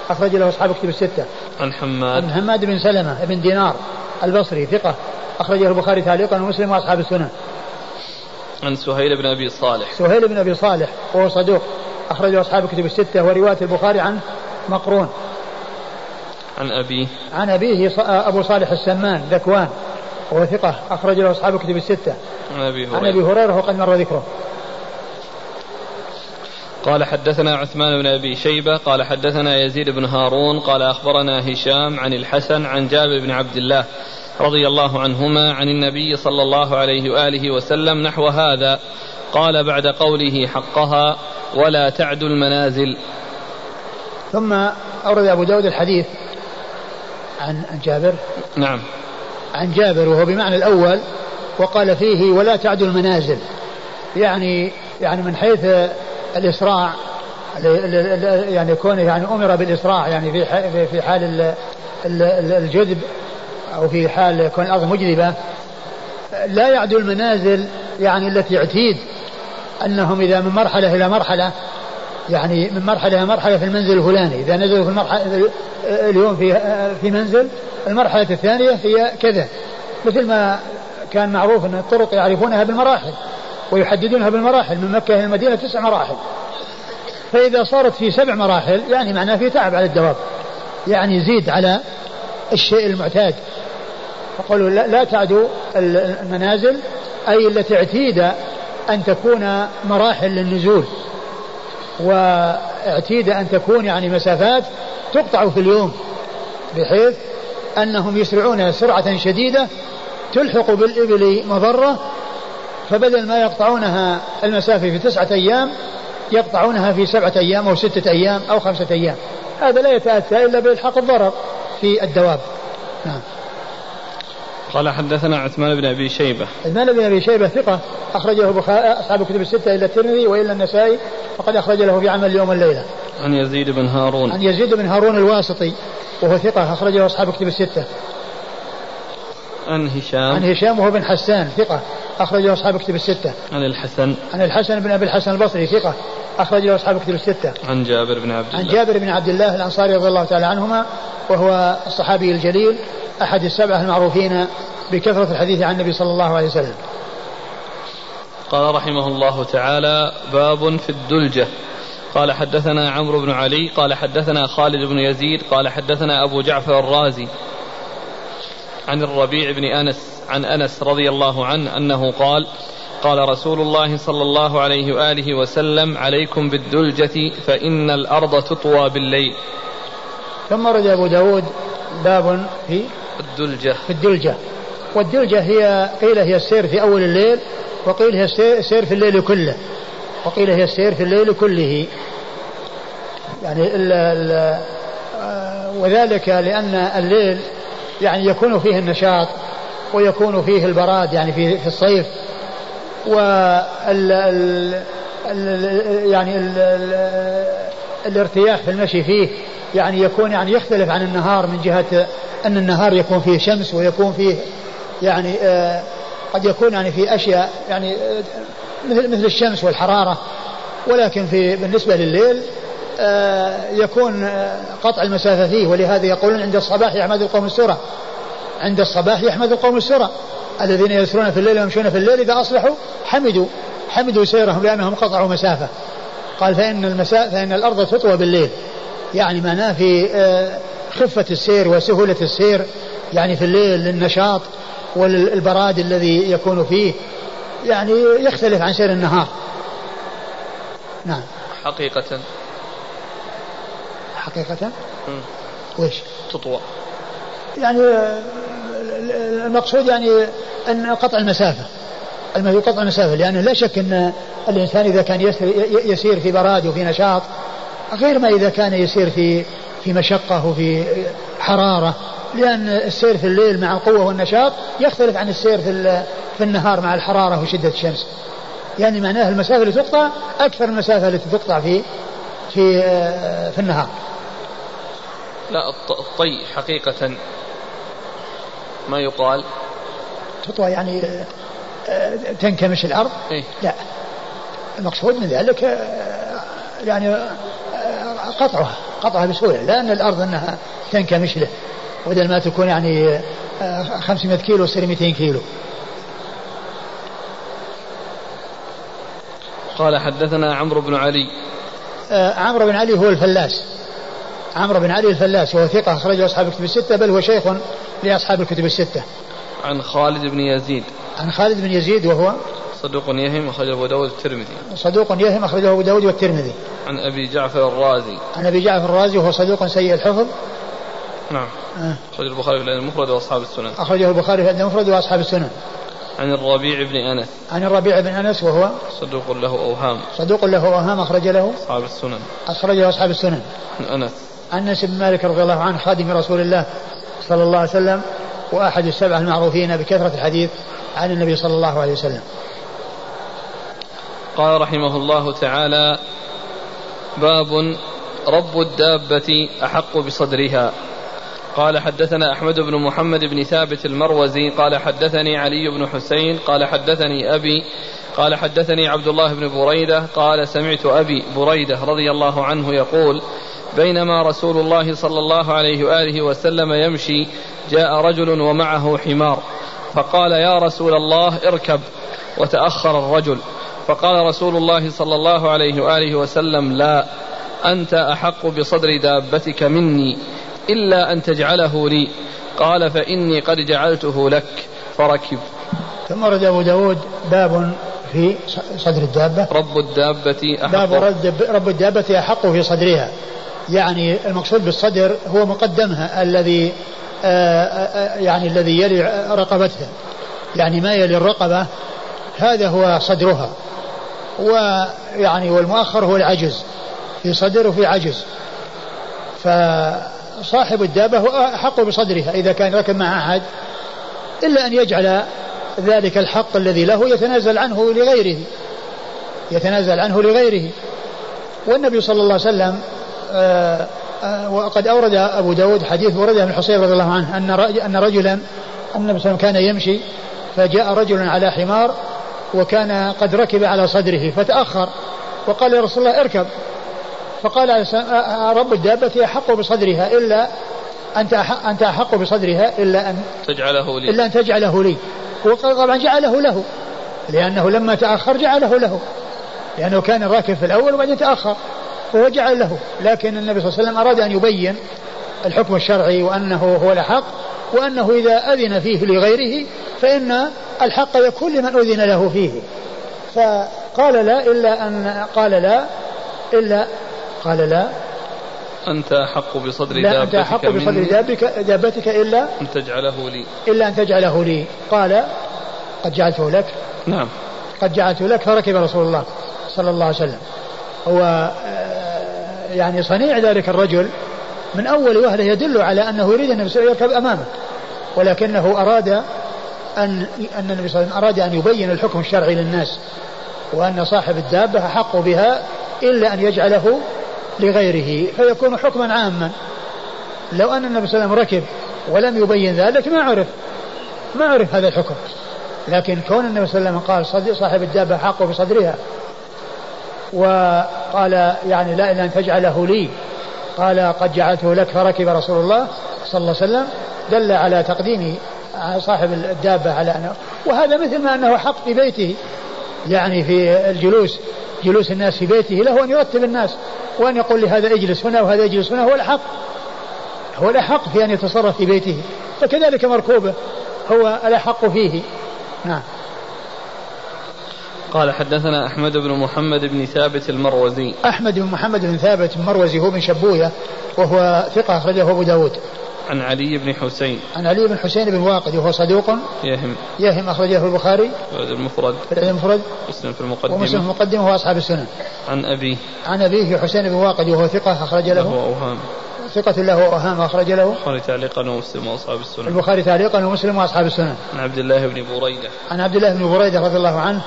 أخرج له أصحاب كتب الستة.
عن حماد.
عن حماد بن سلمة بن دينار البصري ثقة. أخرجه البخاري تعليقا ومسلم وأصحاب السنن.
عن سهيل بن أبي صالح.
سهيل بن أبي صالح وهو صدوق. أخرجه أصحاب كتب الستة ورواية البخاري عن مقرون.
عن أبيه
عن أبيه أبو صالح السمان ذكوان. وهو ثقة. أخرج له أصحاب كتب الستة.
عن أبي هريرة.
عن أبي هريرة وقد مر ذكره.
قال حدثنا عثمان بن أبي شيبة قال حدثنا يزيد بن هارون قال أخبرنا هشام عن الحسن عن جابر بن عبد الله رضي الله عنهما عن النبي صلى الله عليه وآله وسلم نحو هذا قال بعد قوله حقها ولا تعد المنازل
ثم أورد أبو داود الحديث عن جابر.
نعم.
عن جابر وهو بمعنى الأول وقال فيه ولا تعد المنازل يعني يعني من حيث الإسراع يعني كونه يعني أمر بالإسراع يعني في في حال الجذب أو في حال كون الأرض مجذبة. لا يعدو المنازل يعني التي اعتيد أنهم إذا من مرحلة إلى مرحلة يعني من مرحلة إلى مرحلة في المنزل الفلاني. إذا نزلوا في المرحلة اليوم في في منزل المرحلة الثانية هي كذا. مثل ما كان معروف أن الطرق يعرفونها بالمراحل. ويحددونها بالمراحل من مكة إلى المدينة تسع مراحل. فإذا صارت في سبع مراحل يعني معناه في تعب على الدواب. يعني يزيد على الشيء المعتاد. فقالوا لا, لا تعدوا المنازل أي التي اعتيد أن تكون مراحل للنزول. واعتيد أن تكون يعني مسافات تقطع في اليوم بحيث أنهم يسرعون سرعة شديدة تلحق بالإبل مضرة فبدل ما يقطعونها المسافة في تسعة أيام يقطعونها في سبعة أيام أو ستة أيام أو خمسة أيام هذا لا يتأتى إلا بإلحاق الضرر في الدواب نعم
قال حدثنا عثمان بن أبي شيبة.
عثمان بن أبي شيبة ثقة أخرجه أصحاب الكتب الستة إلا الترمذي وإلا النسائي فقد أخرج له في عمل اليوم والليله.
عن يزيد بن هارون.
عن يزيد بن هارون الواسطي وهو ثقة أخرجه أصحاب الكتب الستة.
عن هشام.
عن هشام وهو بن حسان ثقة أخرج له أصحاب كتب الستة.
عن الحسن.
عن الحسن بن أبي الحسن البصري ثقة أخرج له أصحاب كتب الستة.
عن جابر بن عبد الله.
عن جابر بن عبد الله الأنصاري رضي الله تعالى عنهما وهو الصحابي الجليل أحد السبعة المعروفين بكثرة الحديث عن النبي صلى الله عليه وسلم
قال رحمه الله تعالى باب في الدلجة قال حدثنا عمرو بن علي قال حدثنا خالد بن يزيد قال حدثنا أبو جعفر الرازي عن الربيع بن أنس عن أنس رضي الله عنه أنه قال قال رسول الله صلى الله عليه وآله وسلم عليكم بالدلجة فإن الأرض تطوى بالليل.
ثم رد أبو داود باب في
الدلجة.
في الدلجة. والدلجة هي قيل هي السير في أول الليل وقيل هي السير في الليل كله. وقيل هي السير في الليل كله. يعني ال ال وذلك لأن الليل يعني يكون فيه النشاط ويكون فيه البراد يعني في في الصيف. ال يعني ال ال الارتياح في المشي فيه يعني يكون يعني يختلف عن النهار من جهة أن النهار يكون فيه شمس ويكون فيه يعني آه قد يكون يعني في أشياء يعني آه مثل مثل الشمس والحرارة. ولكن في بالنسبة لليل يكون آه قطع المسافة فيه ولهذا يقولون عند الصباح يحمد القوم السرى عند الصباح يحمد القوم السرى الذين يسرون في الليل ويمشون في الليل إذا أصبحوا حمدوا حمدوا سيرهم لأنهم قطعوا مسافة. قال فإن المساء فإن الأرض تطوى بالليل. يعني معناه في خفة السير وسهولة السير يعني في الليل للنشاط والبراد الذي يكون فيه يعني يختلف عن سير النهار. نعم.
حقيقة.
حقيقة؟ وش
تطوى.
يعني المقصود يعني أن قطع المسافة. قطع المسافة لأنه لا شك أن الإنسان إذا كان يسير في براد وفي نشاط غير ما إذا كان يسير في في مشقة وفي حرارة لأن السير في الليل مع القوة والنشاط يختلف عن السير في في النهار مع الحرارة وشدة الشمس. يعني معناه المسافة التي تقطع أكثر المسافة التي تقطع في في في النهار.
لا الطي حقيقة. ما يقال؟
تطوى يعني تنكمش الأرض؟
إيه؟
لا. المقصود من ذلك يعني قطعها قطعها بسهولة. لا أن الأرض أنها تنكمش له. بدل ما تكون يعني 500 كيلو تصير 200 كيلو.
قال حدثنا عمرو بن علي.
عمرو بن علي هو الفلاس. عمرو بن علي الفلاس وهو ثقة أخرجه أصحاب الكتب الستة بل هو شيخ لأصحاب الكتب الستة.
عن خالد بن يزيد.
عن خالد بن يزيد وهو
صدوق يهم أخرجه أبو داود الترمذي.
صدوق يهم أخرجه أبو داود والترمذي.
عن أبي جعفر الرازي.
عن أبي جعفر الرازي وهو صدوق سيء الحفظ.
نعم.
آه.
أخرج البخاري في الأدب المفرد وأصحاب السنن.
أخرجه البخاري في الأدب المفرد وأصحاب السنن.
عن الربيع بن أنس.
عن الربيع بن أنس وهو
صدوق له أوهام.
صدوق له أوهام أخرج له
أصحاب السنن.
أخرجه أصحاب السنن.
عن أنس.
أنس بن مالك رضي الله عنه خادم رسول الله صلى الله عليه وسلم وأحد السبعة المعروفين بكثرة الحديث عن النبي صلى الله عليه وسلم.
قال رحمه الله تعالى باب رب الدابة أحق بصدرها. قال حدثنا أحمد بن محمد بن ثابت المروزي قال حدثني علي بن حسين قال حدثني أبي قال حدثني عبد الله بن بريدة قال سمعت أبي بريدة رضي الله عنه يقول بينما رسول الله صلى الله عليه وآله وسلم يمشي جاء رجل ومعه حمار فقال يا رسول الله اركب وتأخر الرجل فقال رسول الله صلى الله عليه وآله وسلم لا أنت أحق بصدر دابتك مني إلا أن تجعله لي قال فإني قد جعلته لك فركب.
ثم رد أبو داود باب في صدر الدابة.
رب الدابة أحق.
باب رب الدابة أحق في صدرها. يعني المقصود بالصدر هو مقدمها الذي آآ آآ يعني الذي يلي رقبتها. يعني ما يلي الرقبة هذا هو صدرها. ويعني والمؤخر هو العجز. في صدر وفي عجز. فصاحب الدابة هو أحق بصدرها إذا كان ركب مع أحد إلا أن يجعل ذلك الحق الذي له يتنازل عنه لغيره. يتنازل عنه لغيره. والنبي صلى الله عليه وسلم وقد أورد أبو داود حديث ورده من الحصير رضي الله عنه أن أن رجلا النبي صلى كان يمشي فجاء رجل على حمار وكان قد ركب على صدره فتأخر وقال يا رسول الله اركب. فقال رب الدابة أحق بصدرها إلا أنت أنت أحق بصدرها إلا أن
تجعله لي.
إلا أن تجعله لي. هو طبعا جعله له لأنه لما تأخر جعله له لأنه كان راكب في الأول وبعدين تأخر. فهو جعل له. لكن النبي صلى الله عليه وسلم أراد أن يبين الحكم الشرعي وأنه هو الأحق وأنه إذا أذن فيه لغيره فإن الحق يكون لمن أذن له فيه. فقال لا إلا أن قال لا إلا قال لا.
أنت أحق بصدر
لا
دابتك
أنت أحق بصدر دابتك, دابتك إلا
أن تجعله لي.
إلا أن تجعله لي. قال قد جعلته لك.
نعم.
قد جعلته لك فركب رسول الله صلى الله عليه وسلم. هو يعني صنيع ذلك الرجل من أول وهلة يدل على أنه يريد أن يركب أمامه ولكنه أراد أن أن النبي صلى الله عليه وسلم أراد أن يبين الحكم الشرعي للناس وأن صاحب الدابة أحق بها إلا أن يجعله لغيره فيكون حكما عاما. لو أن النبي صلى الله عليه وسلم ركب ولم يبين ذلك ما عرف ما عرف هذا الحكم. لكن كون النبي صلى الله عليه وسلم قال صاحب الدابة حق بصدرها وقال يعني لا إلا أن تجعله لي. قال قد جعلته لك فركب رسول الله صلى الله عليه وسلم دل على تقديم صاحب الدابة على أنه وهذا مثل ما أنه حق في بيته يعني في الجلوس جلوس الناس في بيته له أن يرتب الناس وأن يقول لهذا اجلس هنا وهذا يجلس هنا هو الأحق هو الأحق في أن يتصرف في بيته فكذلك مركوبه هو الأحق فيه. نعم.
قال حدثنا أحمد بن محمد بن ثابت المروزي.
أحمد بن محمد بن ثابت المروزي هو من شبوية وهو ثقة أخرجه أبو داود.
عن علي بن حسين.
عن علي بن حسين بن واقد وهو صدوق.
يهم.
يهم أخرجه البخاري.
المفرد.
المفرد.
مسلم في المقدمة.
ومسلم في المقدمة وهو أصحاب السنن.
عن أبيه.
عن أبيه حسين بن واقد وهو ثقة أخرج له.
له أوهام
ثقة له وأوهام أخرج له.
البخاري تعليقا ومسلم وأصحاب السنن.
البخاري تعليقا ومسلم وأصحاب السنن.
عن عبد الله بن بريدة.
عن عبد الله بن بريدة رضي الله عنه.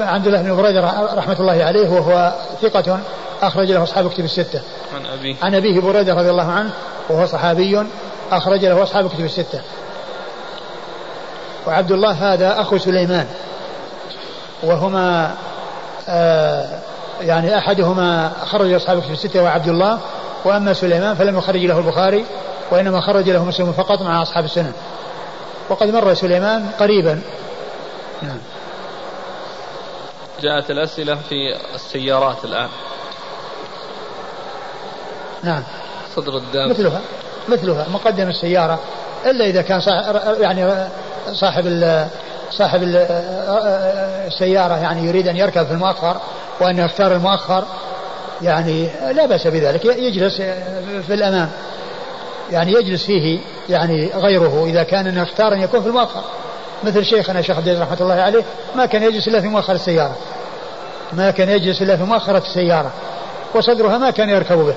عبد الله بن بريدة رحمة الله عليه وهو ثقة أخرج له أصحاب كتب الستة.
عن أبيه.
عن أبيه بريدة رضي الله عنه وهو صحابي أخرج له أصحاب كتب الستة. وعبد الله هذا أخو سليمان. وهما آه يعني أحدهما خرج أصحاب كتب الستة وعبد الله وأما سليمان فلم يخرج له البخاري وإنما خرج له مسلم فقط مع أصحاب السنن وقد مر سليمان قريبا. نعم.
جاءت الأسئلة في السيارات الآن.
نعم.
صدر الدابة
مثلها. مثلها. مقدم السيارة. إلا إذا كان صاحب يعني صاحب ال صاحب ال السيارة يعني يريد أن يركب في المؤخر وأن يختار المؤخر يعني لا بأس بذلك. يجلس في الأمام. يعني يجلس فيه يعني غيره إذا كان يختار أن يكون في المؤخر. مثل شيخنا شيخ عبد رحمة الله عليه ما كان يجلس إلا في مؤخر السيارة. ما كان يجلس إلا في مؤخرة السيارة. وصدرها ما كان يركب به.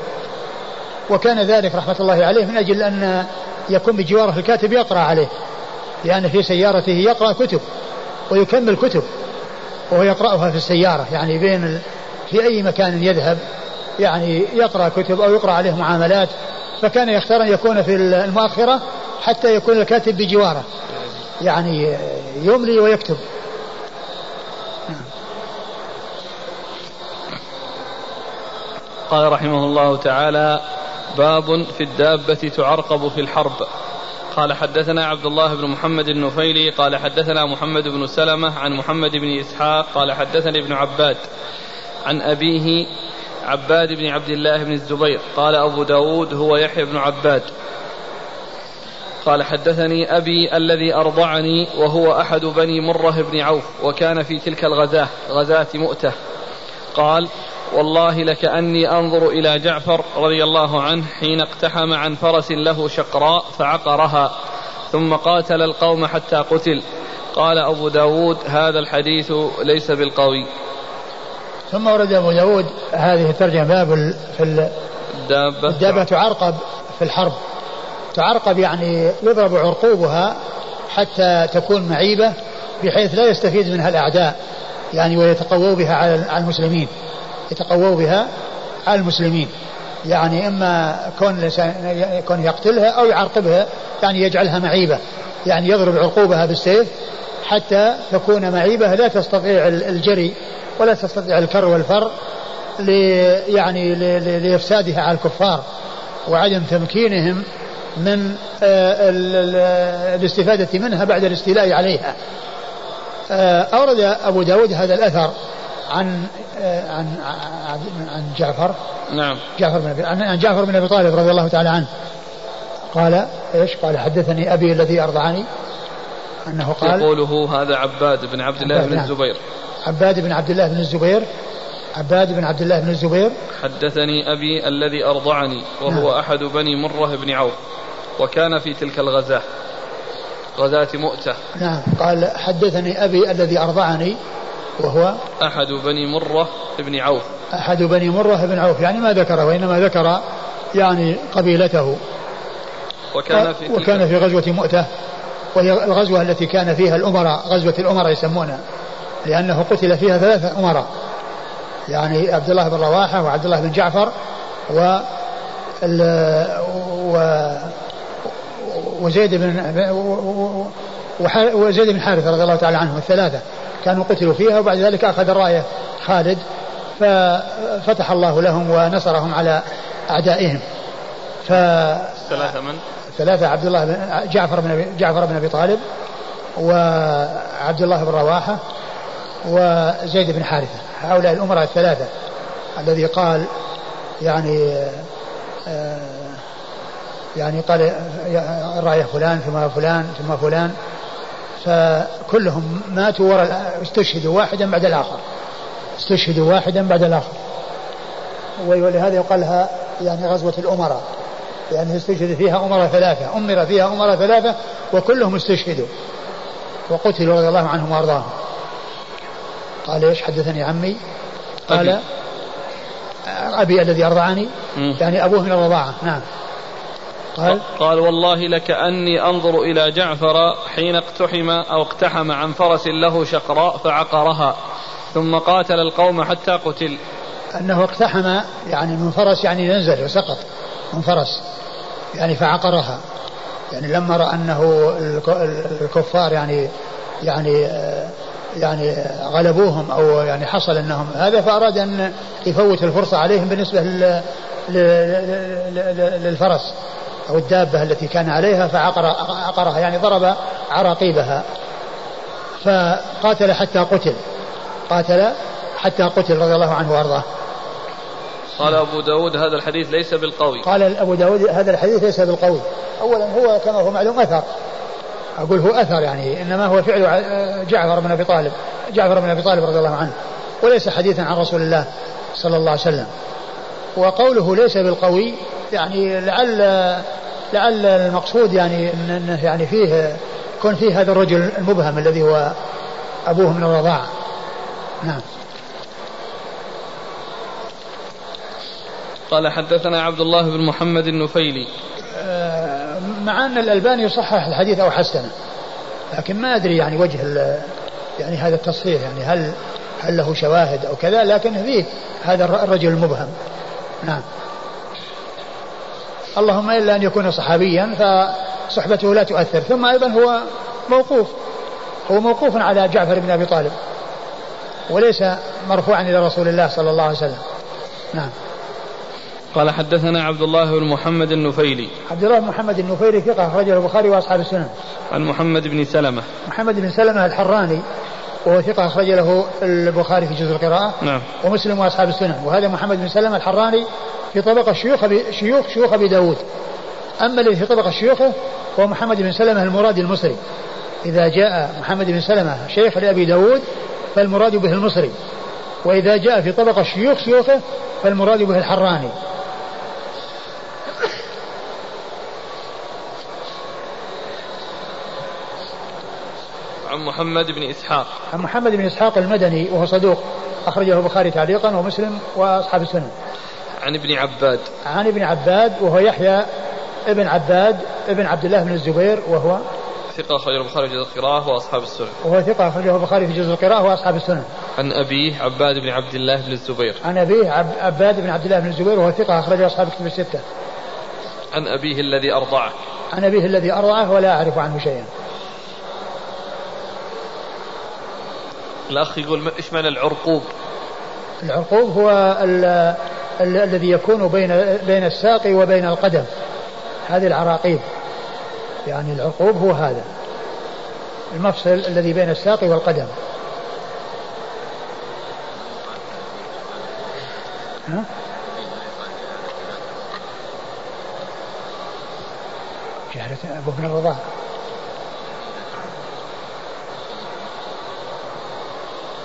وكان ذلك رحمة الله عليه من أجل أن يكون بجواره الكاتب يقرأ عليه. لأن في سيارته يقرأ كتب ويكمل كتب وهو يقرأها في السيارة. يعني بين في أي مكان يذهب يعني يقرأ كتب أو يقرأ عليه معاملات. فكان يختار أن يكون في المؤخرة حتى يكون الكاتب بجواره. يعني يملي ويكتب.
قال رحمه الله تعالى باب في الدابة تعرقب في الحرب. قال حدثنا عبد الله بن محمد النفيلي قال حدثنا محمد بن سلمة عن محمد بن إسحاق قال حدثني ابن عباد عن أبيه عباد بن عبد الله بن الزبير قال أبو داود هو يحيى بن عباد. قال حدثني أبي الذي أرضعني وهو أحد بني مرة بن عوف وكان في تلك الغزاة غزاة مؤتة. قال والله لكأني أنظر إلى جعفر رضي الله عنه حين اقتحم عن فرس له شقراء فعقرها ثم قاتل القوم حتى قتل. قال أبو داود هذا الحديث ليس بالقوي.
ثم ورد أبو داود هذه الترجمة باب في
الدابة
الدابة تعرقب في الحرب. تعرقب يعني يضرب عرقوبها حتى تكون معيبة بحيث لا يستفيد منها الأعداء يعني ويتقووا بها على المسلمين. يتقووا بها على المسلمين. يعني إما كون كون يقتلها أو يعرقبها يعني يجعلها معيبة. يعني يضرب عرقوبها بالسيف حتى تكون معيبة لا تستطيع الجري ولا تستطيع الكر والفر لي يعني لإفسادها على الكفار وعدم تمكينهم من آه، الاستفادة منها بعد الاستيلاء عليها. آه، أورد أبو داود هذا الأثر عن آه، عن عن جعفر.
نعم.
جعفر بن عن جعفر بن أبي طالب رضي الله تعالى عنه. قال إيش؟ قال حدثني أبي الذي أرضعني. أنه قال
يقوله هذا عباد بن عبد الله بن نعم. الزبير.
عباد بن عبد الله بن الزبير عباد بن عبد الله بن الزبير.
حدثني أبي الذي أرضعني وهو نعم. أحد بني مرة بن عوف وكان في تلك الغزاة غزاة مؤتة.
نعم. قال حدثني أبي الذي أرضعني وهو
أحد بني مرة بن عوف.
أحد بني مرة بن عوف. يعني ما ذكر وإنما ذكر يعني قبيلته.
وكان في
وكان في غزوة مؤتة وهي الغزوة التي كان فيها الأمراء غزوة الأمراء يسمونها لأنه قتل فيها ثلاثة أمراء. يعني عبد الله بن رواحة وعبد الله بن جعفر و و وزيد بن وزيد بن حارثة رضي الله تعالى عنهم الثلاثة كانوا قتلوا فيها وبعد ذلك أخذ الراية خالد ففتح الله لهم ونصرهم على أعدائهم ف
ثلاثة من؟
ثلاثة عبد الله بن جعفر بن جعفر بن أبي طالب وعبد الله بن رواحة وزيد بن حارثة هؤلاء الأمراء الثلاثة الذي قال يعني آه، يعني قال الراية فلان ثم فلان ثم فلان فكلهم ماتوا وراء استشهدوا واحدا بعد الآخر استشهدوا واحدا بعد الآخر. ولهذا يقال لها يعني غزوة الأمراء لأنه استشهد فيها أمراء ثلاثة أمر فيها أمراء ثلاثة وكلهم استشهدوا وقتلوا رضي الله عنهم وأرضاهم. قال إيش حدثني عمي؟ قال أبي, أبي الذي أرضعني. يعني أبوه من الرضاعة. نعم.
قال قال والله لكأني أنظر إلى جعفر حين اقتحم أو اقتحم عن فرس له شقراء فعقرها ثم قاتل القوم حتى قتل.
أنه اقتحم يعني من فرس يعني ينزل وسقط من فرس يعني فعقرها. يعني لما رأى أنه الكفار يعني يعني يعني غلبوهم أو يعني حصل إنهم هذا فأراد أن يفوت الفرصة عليهم بالنسبة للفرس أو الدابة التي كان عليها فعقر عقرها يعني ضرب عراقيبها فقاتل حتى قتل قاتل حتى قتل رضي الله عنه وأرضاه.
قال أبو داود هذا الحديث ليس بالقوي
قال أبو داود هذا الحديث ليس بالقوي أولا هو كما هو معلوم أثر. أقول هو أثر يعني إنما هو فعل جعفر بن أبي طالب جعفر بن أبي طالب رضي الله عنه وليس حديثا عن رسول الله صلى الله عليه وسلم. وقوله ليس بالقوي يعني لعل لعل المقصود يعني انه يعني فيه يكون فيه هذا الرجل المبهم الذي هو أبوه من الرضاعة. نعم.
قال حدثنا عبد الله بن محمد النفيلي.
آه، مع أن الألباني يصحح الحديث أو حسنه لكن ما أدري يعني وجه يعني هذا التصحيح يعني هل هل له شواهد أو كذا لكن فيه هذا الرجل المبهم. نعم. اللهم إلا أن يكون صحابيا فصحبته لا تؤثر. ثم أيضا هو موقوف. هو موقوف على جعفر بن أبي طالب وليس مرفوعا إلى رسول الله صلى الله عليه وسلم. نعم.
قال حدثنا عبد الله بن محمد النفيلي.
عبد الله بن محمد النفيلي ثقة أخرجه البخاري وأصحاب السنن.
عن محمد بن سلمة.
محمد بن سلمة الحراني وهو ثقة أخرج له البخاري في جزء القراءة
نعم.
ومسلم وأصحاب السنن. وهذا محمد بن سلمة الحراني في طبقة شيوخ شيوخ شيوخ أبي داود. أما الذي في طبقة شيوخه هو محمد بن سلمة المرادي المصري. إذا جاء محمد بن سلمة شيخ لأبي داود فالمراد به المصري. وإذا جاء في طبقة شيوخ شيوخه فالمراد به الحراني.
عن محمد بن إسحاق
عن محمد بن إسحاق المدني وهو صدوق أخرجه البخاري تعليقا ومسلم وأصحاب السنن
عن ابن عباد
عن ابن عباد وهو يحيى ابن عباد ابن عبد الله بن الزبير وهو
ثقة أخرجه البخاري في جزء القراءة وأصحاب السنن.
وهو ثقة أخرجه البخاري في جزء القراءة وأصحاب السنن.
عن أبيه عباد بن عبد الله بن الزبير.
عن أبيه عباد بن عبد الله بن الزبير وهو ثقة أخرجه أصحاب الكتب الستة.
عن أبيه الذي أرضعه.
عن أبيه الذي أرضعه ولا أعرف عنه شيئا.
الأخ يقول إيش معنى العرقوب؟
العرقوب هو ال ال الذي يكون بين بين الساق وبين القدم. هذه العراقيب. يعني العقوب هو هذا. المفصل الذي بين الساق والقدم. ها؟ شهادة أبو بن الرضاع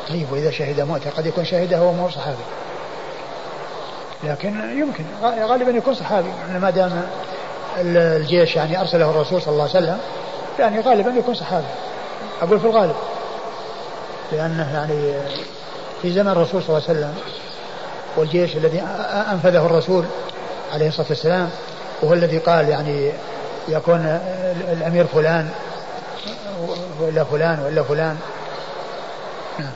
طيب وإذا شهد موته قد يكون شهده هو مو صحابي. لكن يمكن غالبا يكون صحابي. يعني ما دام الجيش يعني أرسله الرسول صلى الله عليه وسلم يعني غالبا يكون صحابي. أقول في الغالب. لأنه يعني في زمن الرسول صلى الله عليه وسلم والجيش الذي أنفذه الرسول عليه الصلاة والسلام وهو الذي قال يعني يكون الأمير فلان ولا فلان ولا فلان. نعم.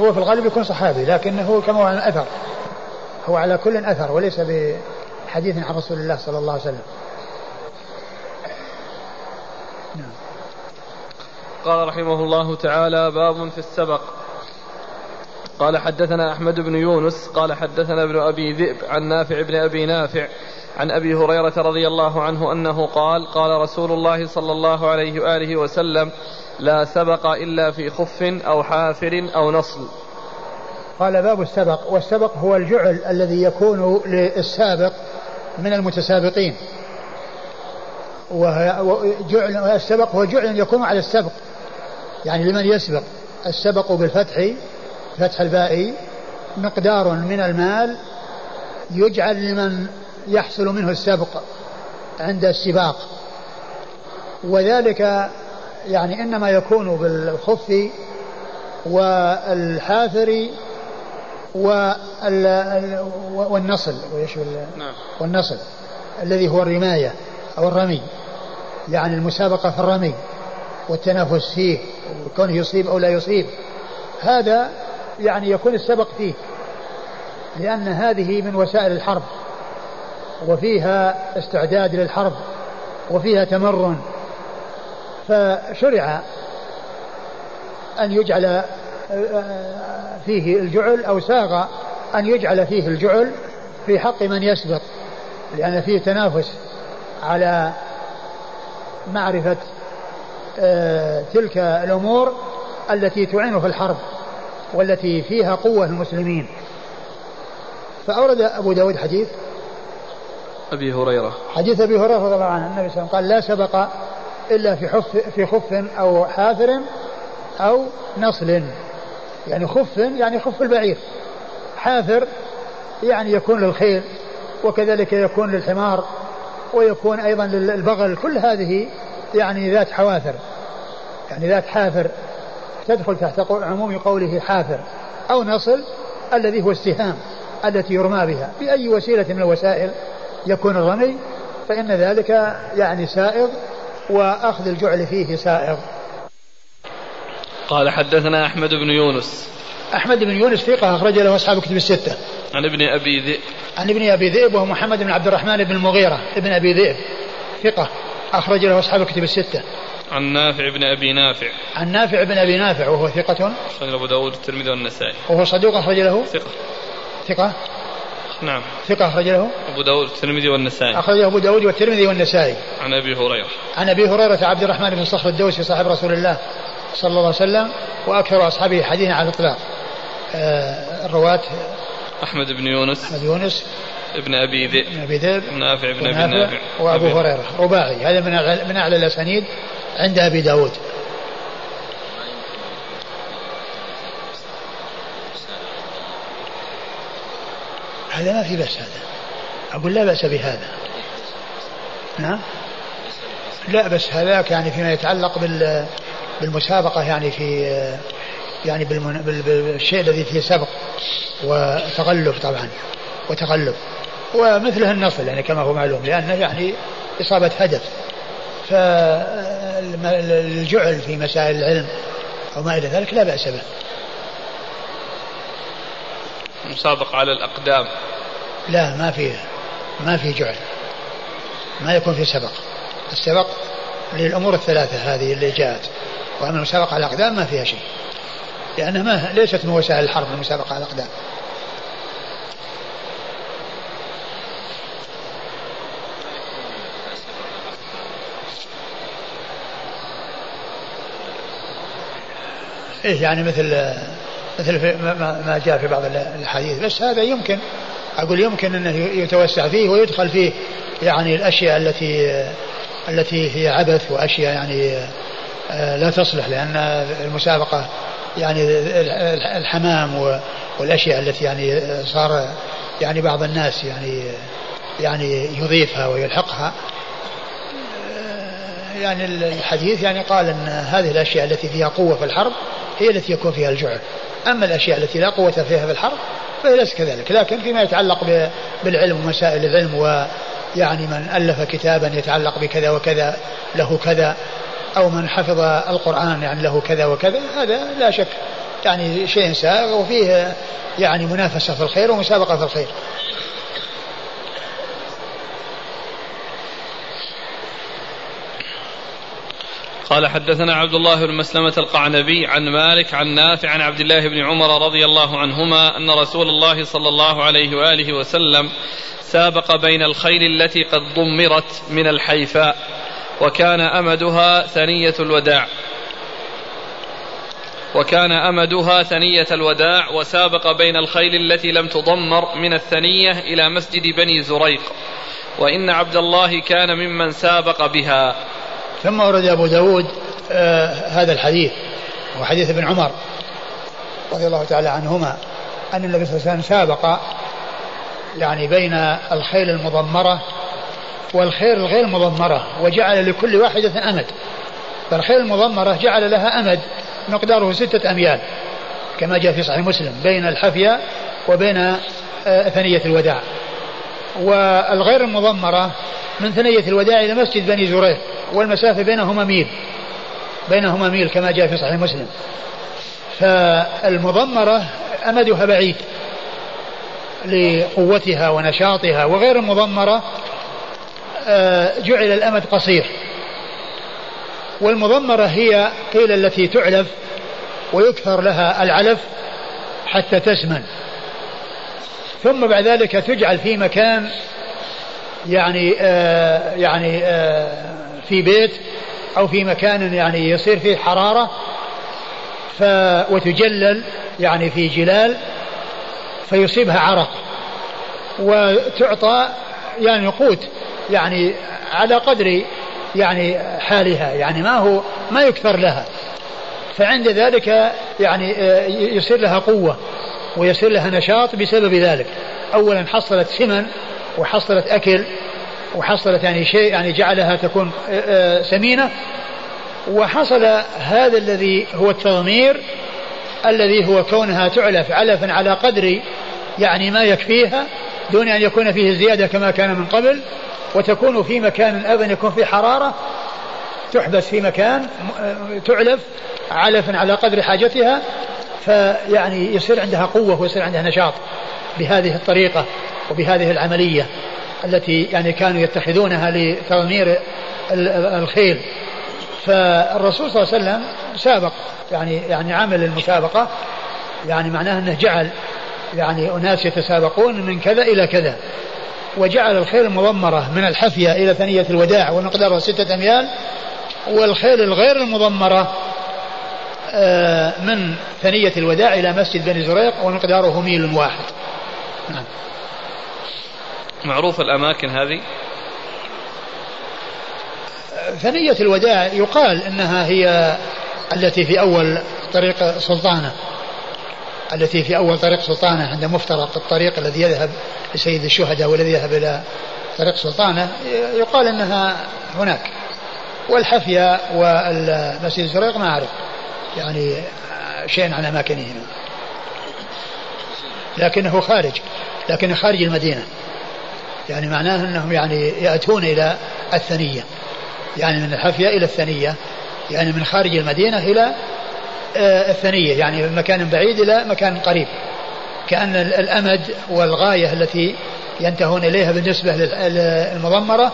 هو في الغالب يكون صحابي لكنه كما هو عن أثر هو على كل أثر وليس بحديث عن رسول الله صلى الله عليه وسلم.
نعم. قال رحمه الله تعالى باب في السبق. قال حدثنا أحمد بن يونس قال حدثنا ابن أبي ذئب عن نافع بن أبي نافع عن أبي هريرة رضي الله عنه أنه قال قال رسول الله صلى الله عليه وآله وسلم لا سبق إلا في خف أو حافر أو نصل.
قال باب السبق والسبق هو الجعل الذي يكون للسابق من المتسابقين. وجعل السبق هو جعل يكون على السبق يعني لمن يسبق السبق بالفتح فتح الباء مقدار من المال يجعل لمن يحصل منه السبق عند السباق وذلك يعني إنما يكون بالخف والحافر والنصل نعم. والنصل الذي هو الرماية أو الرمي يعني المسابقة في الرمي والتنافس فيه وكونه يصيب أو لا يصيب هذا يعني يكون السبق فيه لأن هذه من وسائل الحرب وفيها استعداد للحرب وفيها تمرن فشرع أن يجعل آه، آه، فيه الجعل أو ساغ أن يجعل فيه الجعل في حق من يسبق لأن فيه تنافس على معرفة آه، تلك الأمور التي تعين في الحرب والتي فيها قوة المسلمين. فأورد أبو داود حديث.
أبي هريرة.
حديث أبي هريرة رضي الله عنه النبي صلى الله عليه وسلم قال لا سبق إلا في حف في خف أو حافر أو نصل. يعني خف يعني خف البعير. حافر يعني يكون للخيل وكذلك يكون للحمار ويكون أيضا للبغل. كل هذه يعني ذات حواثر يعني ذات حافر تدخل تحت عموم قوله حافر أو نصل الذي هو السهام التي يرمى بها. بأي وسيلة من الوسائل يكون الرمي فإن ذلك يعني سائغ وأخذ الجعل فيه سائغ
قال حدثنا أحمد بن يونس.
أحمد بن يونس ثقة أخرج له أصحاب كتب الستة.
عن ابن أبي ذئب.
عن ابن أبي ذئب وهو محمد بن عبد الرحمن بن المغيرة. ابن أبي ذئب ثقة أخرج له أصحاب الكتب الستة.
عن نافع بن أبي نافع.
عن نافع بن أبي نافع وهو ثقة.
أخرج أبو داود الترمذي والنسائي.
وهو صدوق أخرج له
ثقة.
ثقة.
نعم.
ثقة أخرج له؟
أبو داود الترمذي والنسائي.
أخرجه أبو داود والترمذي والنسائي.
عن أبي هريرة.
عن أبي هريرة عبد الرحمن بن صخر الدوسي صاحب رسول الله صلى الله عليه وسلم وأكثر أصحابه حديثا على الإطلاق. آه الرواة
أحمد بن يونس.
أحمد يونس.
ابن أبي ذئب. ابن
أبي ذئب.
نافع بن أبي نافع.
وأبو هريرة. رباعي. هذا من من أعلى الأسانيد عند أبي داود. هذا ما في بأس هذا. أقول لا بأس بهذا. نعم لا بس هذاك يعني فيما يتعلق بال بالمسابقة يعني في يعني بالشيء الذي فيه سبق وتغلب طبعا وتغلب. ومثله النصل يعني كما هو معلوم لأنه يعني إصابة هدف. فالجعل في مسائل العلم أو ما إلى ذلك لا بأس به.
مسابقة على الأقدام؟
لا ما في ما في جعل ما يكون في سبق. السبق للأمور الثلاثة هذه اللي جاءت وأما المسابقة على الأقدام ما فيها شيء لأنها ما ليست من وسائل الحرب المسابقة على الأقدام. إيه يعني مثل مثل ما جاء في بعض الحديث بس هذا يمكن أقول يمكن أنه يتوسع فيه ويدخل فيه يعني الأشياء التي التي هي عبث وأشياء يعني آه، لا تصلح لأن المسابقة يعني الحمام والأشياء التي يعني صار يعني بعض الناس يعني يعني يضيفها ويلحقها. يعني الحديث يعني قال أن هذه الأشياء التي فيها قوة في الحرب هي التي يكون فيها الجعل. أما الأشياء التي لا قوة فيها في الحرب فهي ليست كذلك. لكن فيما يتعلق بالعلم ومسائل العلم ويعني من ألف كتابا يتعلق بكذا وكذا له كذا أو من حفظ القرآن يعني له كذا وكذا هذا لا شك يعني شيء سائغ وفيه يعني منافسة في الخير ومسابقة في الخير.
قال حدثنا عبد الله بن مسلمة القعنبي عن مالك عن نافع عن عبد الله بن عمر رضي الله عنهما أن رسول الله صلى الله عليه وآله وسلم سابق بين الخيل التي قد ضمرت من الحيفاء وكان أمدها ثنية الوداع. وكان أمدها ثنية الوداع وسابق بين الخيل التي لم تضمر من الثنية إلى مسجد بني زريق. وإن عبد الله كان ممن سابق بها.
ثم ورد أبو داود آه هذا الحديث وحديث ابن عمر رضي الله تعالى عنهما أن النبي صلى الله عليه وسلم سابق يعني بين الخيل المضمرة والخيل الغير مضمرة وجعل لكل واحدة أمد. فالخيل المضمرة جعل لها أمد مقداره ستة أميال كما جاء في صحيح مسلم بين الحفية وبين آه، ثنية الوداع. والغير المضمرة من ثنية الوداع إلى مسجد بني زريق والمسافة بينهما ميل. بينهما ميل كما جاء في صحيح مسلم. فالمضمرة أمدها بعيد لقوتها ونشاطها وغير المضمرة آه، جعل الأمد قصير. والمضمرة هي قيل التي تعلف ويكثر لها العلف حتى تسمن ثم بعد ذلك تجعل في مكان يعني آه يعني آه في بيت أو في مكان يعني يصير فيه حرارة ف وتجلل يعني في جلال فيصيبها عرق وتعطى يعني قوت يعني على قدر يعني حالها يعني ما هو ما يكثر لها. فعند ذلك يعني آه، يصير لها قوة ويصير لها نشاط بسبب ذلك. أولا حصلت سمن وحصلت أكل وحصلت يعني شيء يعني جعلها تكون آه، آه، سمينة. وحصل هذا الذي هو التضمير الذي هو كونها تعلف علفا على قدر يعني ما يكفيها دون أن يكون فيه زيادة كما كان من قبل وتكون في مكان أيضا يكون فيه حرارة تحبس في مكان آه، تعلف علفا على قدر حاجتها فيعني يصير عندها قوة ويصير عندها نشاط بهذه الطريقة وبهذه العملية. التي يعني كانوا يتخذونها لتضمير الخيل. فالرسول صلى الله عليه وسلم سابق يعني يعني عمل المسابقة. يعني معناه أنه جعل يعني أناس يتسابقون من كذا إلى كذا. وجعل الخيل المضمرة من الحفية إلى ثنية الوداع ومقدارها ستة أميال والخيل الغير المضمرة آه، من ثنية الوداع إلى مسجد بني زريق ومقداره ميل واحد. نعم.
معروف الأماكن هذه؟
ثنية الوداع يقال إنها هي التي في أول طريق سلطانة التي في أول طريق سلطانة عند مفترق الطريق الذي يذهب لسيد الشهداء والذي يذهب إلى طريق سلطانة يقال إنها هناك. والحفية والمسجد الزريق ما أعرف يعني شيء عن اماكنهما لكنه خارج لكنه خارج المدينة. يعني معناه أنهم يعني يأتون إلى الثنية. يعني من الحفية إلى الثنية. يعني من خارج المدينة إلى آه، الثنية. يعني من مكان بعيد إلى مكان قريب. كأن الأمد والغاية التي ينتهون إليها بالنسبة للمضمرة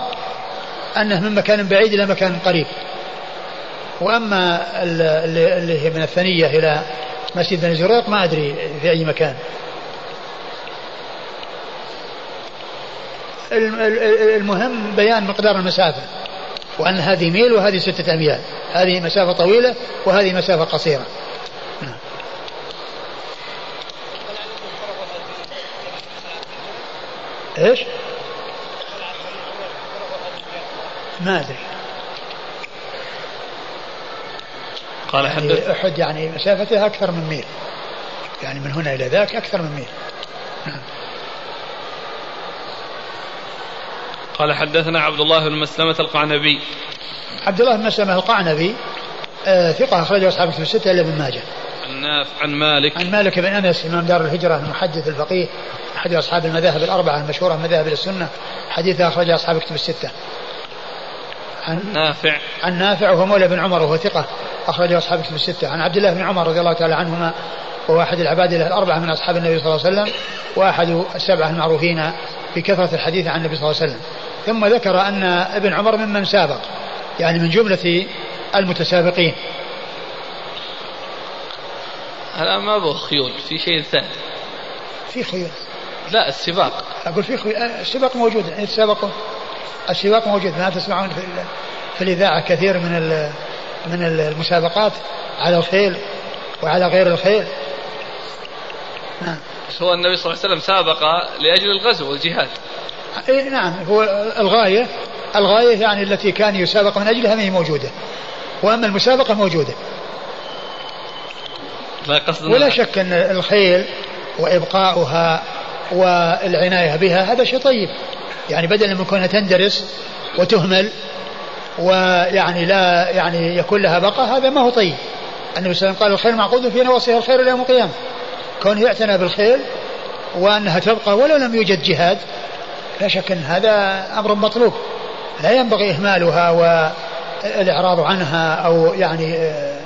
أنه من مكان بعيد إلى مكان قريب. وأما اللي هي من الثنية إلى مسجد بني زريق ما أدري في أي مكان. المهم بيان مقدار المسافة. وأن هذه ميل وهذه ستة أميال. هذه مسافة طويلة وهذه مسافة قصيرة. نعم. إيش؟ ما أدري.
قال
يعني أحد يعني مسافتها أكثر من ميل. يعني من هنا إلى ذاك أكثر من ميل. نعم.
قال حدثنا عبد الله بن مسلمة القعنبي
عبد الله بن مسلمة القعنبي آه ثقة أخرجه أصحاب كتب الستة إلا ابن ماجه.
عن عن مالك
عن مالك بن أنس إمام دار الهجرة المحدث الفقيه أحد أصحاب المذاهب الأربعة المشهورة من مذاهب السنة حديث أخرجه أصحاب كتب الستة.
عن نافع
عن نافع وهو مولى بن عمر وهو ثقة أخرجه أصحاب كتب الستة. عن عبد الله بن عمر رضي الله تعالى عنهما وهو أحد العباد الأربعة من أصحاب النبي صلى الله عليه وسلم وأحد السبعة المعروفين بكثرة الحديث عن النبي صلى الله عليه وسلم. ثم ذكر أن ابن عمر ممن سابق يعني من جملة المتسابقين.
هذا ما هو خيول؟ في شيء ثاني.
في خيول.
لا السباق.
أقول في خيول. السباق موجود. يعني يتسابقون السباق موجود. ما تسمعون في, في الإذاعة كثير من من المسابقات على الخيل وعلى غير الخيل.
نعم. هو النبي صلى الله عليه وسلم سابق لأجل الغزو والجهاد.
إيه نعم. هو الغاية الغاية يعني التي كان يسابق من أجلها ما هي موجودة. وأما المسابقة موجودة.
لا قصد
ولا شك أن الخيل وإبقاؤها والعناية بها هذا شيء طيب. يعني بدلا من كونها تندرس وتهمل ويعني لا يعني يكون لها بقاء هذا ما هو طيب. النبي صلى الله عليه وسلم قال الخير معقود في نواصيها الخير إلى يوم القيامة. كونه يعتنى بالخيل وأنها تبقى ولو لم يوجد جهاد لا شك إن هذا أمر مطلوب. لا ينبغي إهمالها والاعراض عنها أو يعني آه،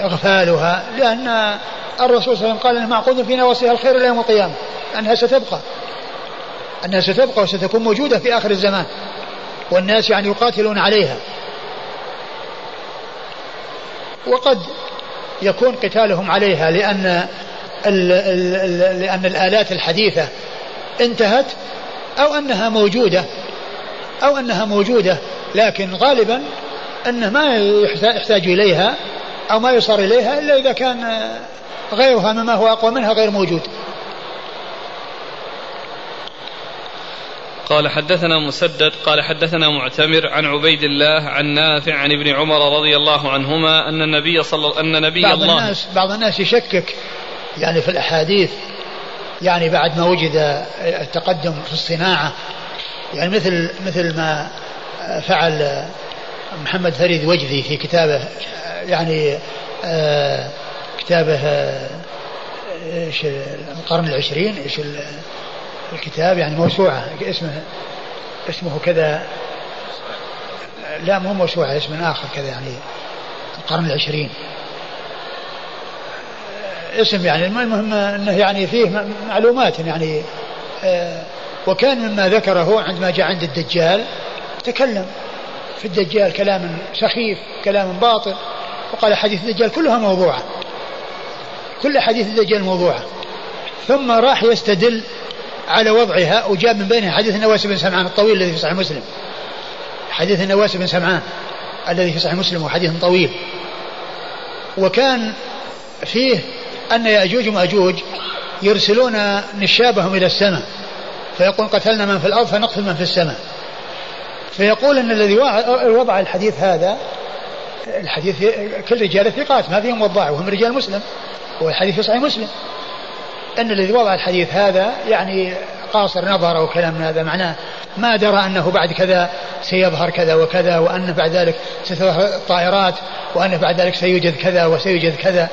إغفالها لأن الرسول صلى الله عليه وسلم قال انه معقود في نواصيها الخير إلى يوم القيامة أنها ستبقى. أنها ستبقى وستكون موجودة في آخر الزمان والناس يعني يقاتلون عليها. وقد يكون قتالهم عليها لأن ال ال لأن الآلات الحديثة انتهت أو أنها موجودة أو أنها موجودة لكن غالبا أنه ما يحتاج إليها أو ما يصار إليها إلا إذا كان غيرها مما هو أقوى منها غير موجود.
قال حدثنا مسدد قال حدثنا معتمر عن عبيد الله عن نافع عن ابن عمر رضي الله عنهما أن النبي صلى أن نبي
بعض
الله
الناس بعض الناس يشكك يعني في الأحاديث يعني بعد ما وجد التقدم في الصناعة يعني مثل مثل ما فعل محمد فريد وجدي في كتابه يعني آه، كتابه آه، إيش القرن العشرين إيش الكتاب يعني موسوعة اسمه اسمه كذا لا مو موسوعة اسم آخر كذا يعني القرن العشرين. اسم يعني المهم إنه يعني فيه معلومات يعني آه، وكان مما ذكره عندما جاء عند الدجال تكلم في الدجال كلام سخيف كلام باطل وقال حديث الدجال كلها موضوعة كل حديث الدجال موضوعة. ثم راح يستدل على وضعها وجاب من بينها حديث النواس بن سمعان الطويل الذي في صحيح مسلم. حديث النواس بن سمعان الذي في صحيح مسلم وحديث طويل. وكان فيه أن يأجوج ومأجوج يرسلون نشابهم إلى السماء. فيقول قتلنا من في الأرض فنقتل من في السماء. فيقول أن الذي وضع الحديث هذا الحديث كل رجال ثقات ما فيهم وضاع وهم رجال مسلم والحديث في صحيح مسلم. أن الذي وضع الحديث هذا يعني قاصر نظر أو كلام هذا معناه ما درى أنه بعد كذا سيظهر كذا وكذا وأنه بعد ذلك ستظهر الطائرات وأنه بعد ذلك سيوجد كذا وسيوجد كذا.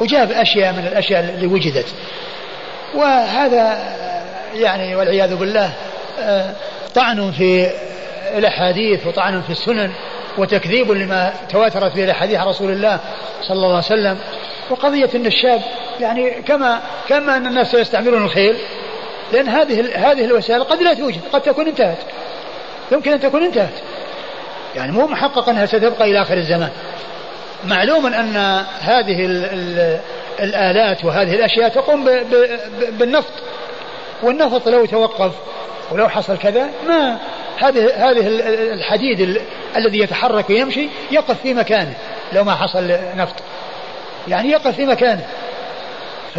وجاب أشياء من الأشياء اللي وجدت. وهذا يعني والعياذ بالله آه، طعن في الأحاديث وطعن في السنن وتكذيب لما تواترت به الأحاديث عن رسول الله صلى الله عليه وسلم. وقضية أن الشاب يعني كما كما أن الناس يستعملون الخيل لأن هذه هذه الوسائل قد لا توجد قد تكون انتهت. يمكن أن تكون انتهت. يعني مو محقق أنها ستبقى إلى آخر الزمان. معلوم أن هذه ال ال الآلات وهذه الأشياء تقوم ب ب بالنفط. والنفط لو توقف ولو حصل كذا ما هذه هذه الحديد الذي يتحرك ويمشي يقف في مكانه لو ما حصل نفط. يعني يقف في مكانه. ف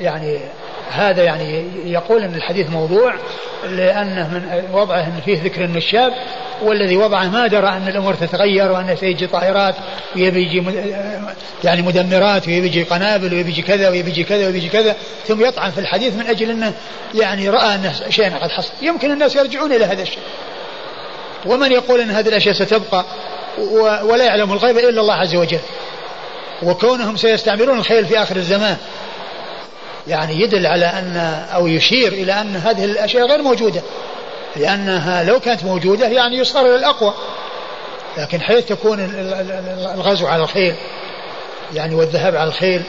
يعني هذا يعني يقول إن الحديث موضوع لأنه من وضعه إن فيه ذكر النشاب والذي وضعه ما درى أن الأمور تتغير وأن سيجي طائرات ويبي يجي يعني مدمرات ويبي يجي قنابل ويبي يجي كذا ويبي يجي كذا ويبي يجي كذا. ثم يطعن في الحديث من أجل أنه يعني رأى أن شيئا قد حصل. يمكن الناس يرجعون إلى هذا الشيء. ومن يقول أن هذه الأشياء ستبقى ولا يعلم الغيب إلا الله عز وجل. وكونهم سيستعملون الخيل في آخر الزمان. يعني يدل على أن أو يشير إلى أن هذه الأشياء غير موجودة. لأنها لو كانت موجودة يعني يصار إلى الأقوى. لكن حيث تكون الغزو على الخيل يعني والذهاب على الخيل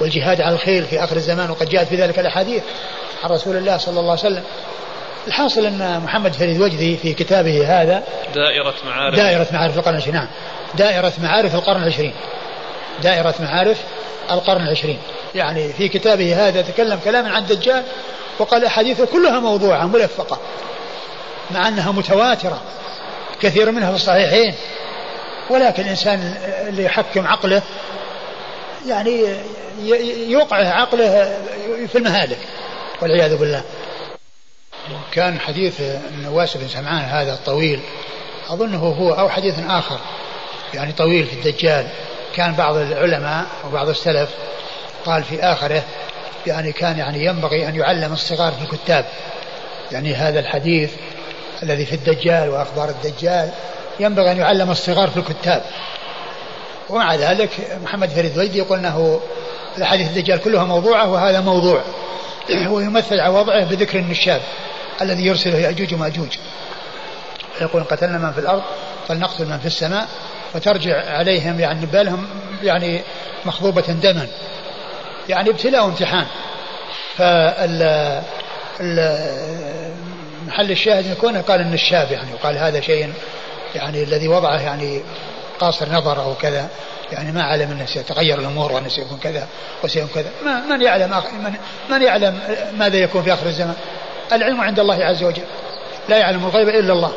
والجهاد على الخيل في آخر الزمان وقد جاءت في ذلك الأحاديث عن رسول الله صلى الله عليه وسلم. الحاصل أن محمد فريد وجدي في كتابه هذا
دائرة معارف.
دائرة معارف القرن العشرين نعم. دائرة معارف القرن العشرين. دائرة معارف القرن العشرين. يعني في كتابه هذا تكلم كلاما عن الدجال وقال أحاديثه كلها موضوعة ملفقة. مع أنها متواترة كثير منها في الصحيحين. ولكن الإنسان اللي يحكم عقله يعني يوقع عقله في المهالك والعياذ بالله. كان حديث النواس بن سمعان هذا الطويل أظنه هو أو حديث آخر يعني طويل في الدجال. كان بعض العلماء وبعض السلف قال في آخره يعني كان يعني ينبغي أن يعلم الصغار في الكتاب. يعني هذا الحديث الذي في الدجال وأخبار الدجال ينبغي أن يعلم الصغار في الكتاب. ومع ذلك محمد فريد ويدي يقول أنه الأحاديث الدجال كلها موضوعة وهذا موضوع. ويمثل على وضعه بذكر النشاب الذي يرسله يأجوج ومأجوج. يقول قتلنا من في الأرض فلنقتل من في السماء وترجع عليهم يعني بالهم يعني مخضوبة دما. يعني ابتلاء وامتحان. فال محل الشاهد يكون قال النشاب يعني وقال هذا شيء يعني الذي وضعه يعني قاصر نظر أو كذا يعني ما علم إنه سيتغير الأمور وإنه سيكون كذا وسيكون كذا. ما من يعلم من, من يعلم ماذا يكون في آخر الزمان؟ العلم عند الله عز وجل. لا يعلم الغيب إلا الله.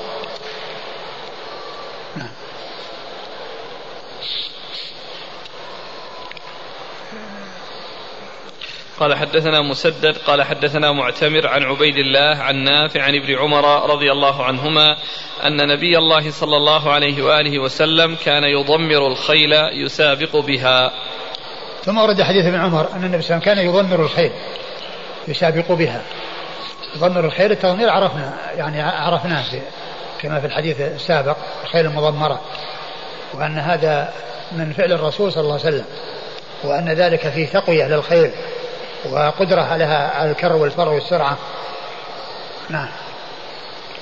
قال حدثنا مسدد قال حدثنا معتمر عن عبيد الله عن نافع عن ابن عمر رضي الله عنهما أن نبي الله صلى الله عليه وآله وسلم كان يضمر الخيل يسابق بها.
ثم ورد حديث ابن عمر أن النبي صلى الله عليه وسلم كان يضمر الخيل يسابق بها. يضمر الخيل التضمير عرفنا يعني عرفناه في كما في الحديث السابق الخيل المضمرة وأن هذا من فعل الرسول صلى الله عليه وسلم وأن ذلك فيه تقوية للخيل. وقدرة عليها على الكر والفر والسرعة. نعم.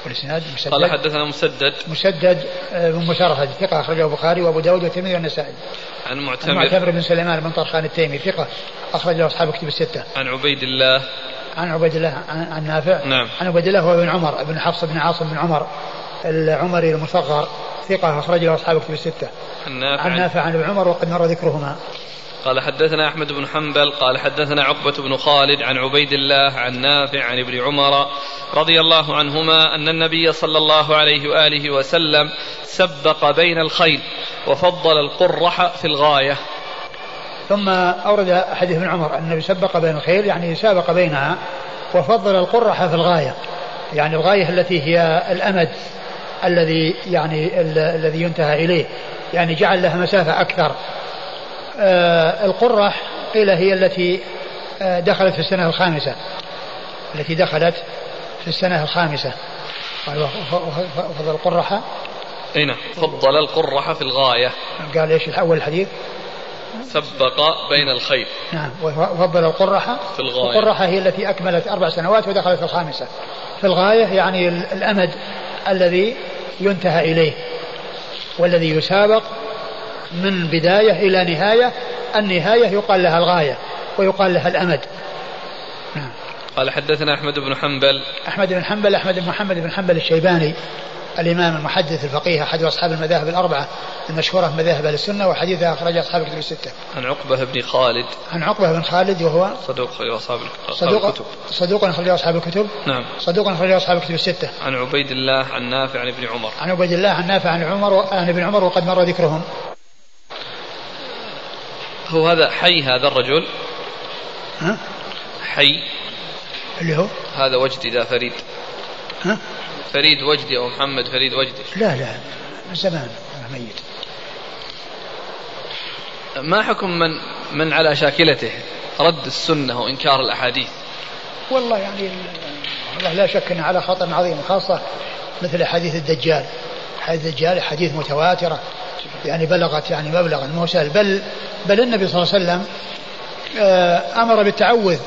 والإسناد مسدد. قال حدثنا مسدد.
مسدد آه، بن مسرهد ثقة أخرجه البخاري وأبو داود والترمذي والنسائي.
عن معتمر.
معتمر بن سليمان بن طرخان التيمي ثقة أخرج له أصحاب كتب الستة.
عن عبيد الله.
عن عبيد الله عن, عن نافع.
نعم.
عن عبيد الله هو بن عمر بن حفص بن عاصم بن عمر العمري المصغر ثقة أخرج له أصحاب كتب الستة.
عن نافع.
عن نافع عن ابن عمر وقد مر ذكرهما.
قال حدثنا أحمد بن حنبل قال حدثنا عقبة بن خالد عن عبيد الله عن نافع عن ابن عمر رضي الله عنهما أن النبي صلى الله عليه وآله وسلم سبق بين الخيل وفضل القرح في الغاية.
ثم أورد حديث ابن عمر أن النبي سبق بين الخيل يعني سابق بينها وفضل القرح في الغاية يعني الغاية التي هي الأمد الذي يعني الذي ينتهى إليه يعني جعل لها مسافة أكثر. آه، القرح قيل هي التي آه، دخلت في السنة الخامسة. التي دخلت في السنة الخامسة. قال فضل القرح
أي نعم. فضل القرح في الغاية.
قال إيش الأول الحديث؟
سبق بين الخيل
نعم. وفضل القرح
في الغاية.
القرحة هي التي أكملت أربع سنوات ودخلت في الخامسة. في الغاية يعني الأمد الذي ينتهى إليه والذي يسابق من بداية إلى نهاية النهاية يقال لها الغاية ويقال لها الأمد
نعم. قال حدثنا أحمد بن حنبل
أحمد بن حنبل أحمد بن محمد بن حنبل الشيباني الإمام المحدث الفقيه أحد أصحاب المذاهب الأربعة المشهورة في مذاهب أهل السنة وحديثه أخرج أصحاب الكتب الستة.
عن عقبة بن خالد.
عن عقبة بن خالد وهو
صدوق أخرج أصحاب
الكتب. صدوق أخرج أصحاب الكتب.
نعم.
صدوق أخرج أصحاب الكتب الستة.
عن عبيد الله عن نافع عن ابن عمر.
عن عبيد الله عن نافع عن عمر عن ابن عمر وقد مر ذكرهم.
هو هذا حي هذا الرجل.
ها؟
حي.
اللي هو؟
هذا وجدي ذا فريد.
ها؟
فريد وجدي أو محمد فريد وجدي.
لا لا من زمان ميت.
ما حكم من من على شاكلته؟ رد السنة وإنكار الأحاديث.
والله يعني والله لا شك أنه على خطر عظيم خاصة مثل حديث الدجال. حديث الدجال حديث متواترة. يعني بلغت يعني مبلغا مو سهل. بل بل النبي صلى الله عليه وسلم آه، أمر بالتعوذ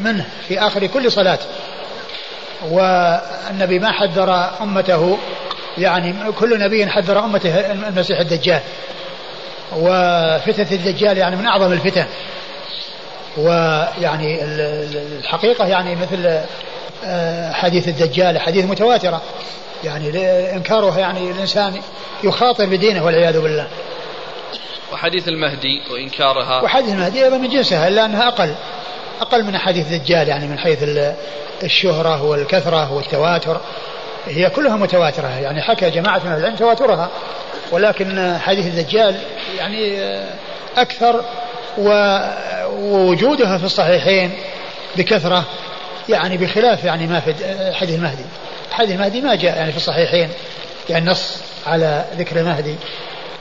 منه في آخر كل صلاة. والنبي ما حذر أمته يعني كل نبي حذر أمته المسيح الدجال. وفتنة الدجال يعني من أعظم الفتن. ويعني الحقيقة يعني مثل آه، حديث الدجال حديث متواترة. يعني إنكارها يعني الإنسان يخاطر بدينه والعياذ بالله.
وحديث المهدي وإنكارها.
وحديث المهدي أيضا من جنسها إلا أنها أقل. أقل من حديث الدجال يعني من حيث الشهرة والكثرة والتواتر. هي كلها متواترة. يعني حكى جماعة من العلم تواترها. ولكن حديث الدجال يعني أكثر ووجودها في الصحيحين بكثرة يعني بخلاف يعني ما في حديث المهدي. حديث المهدي ما جاء يعني في الصحيحين يعني نص على ذكر المهدي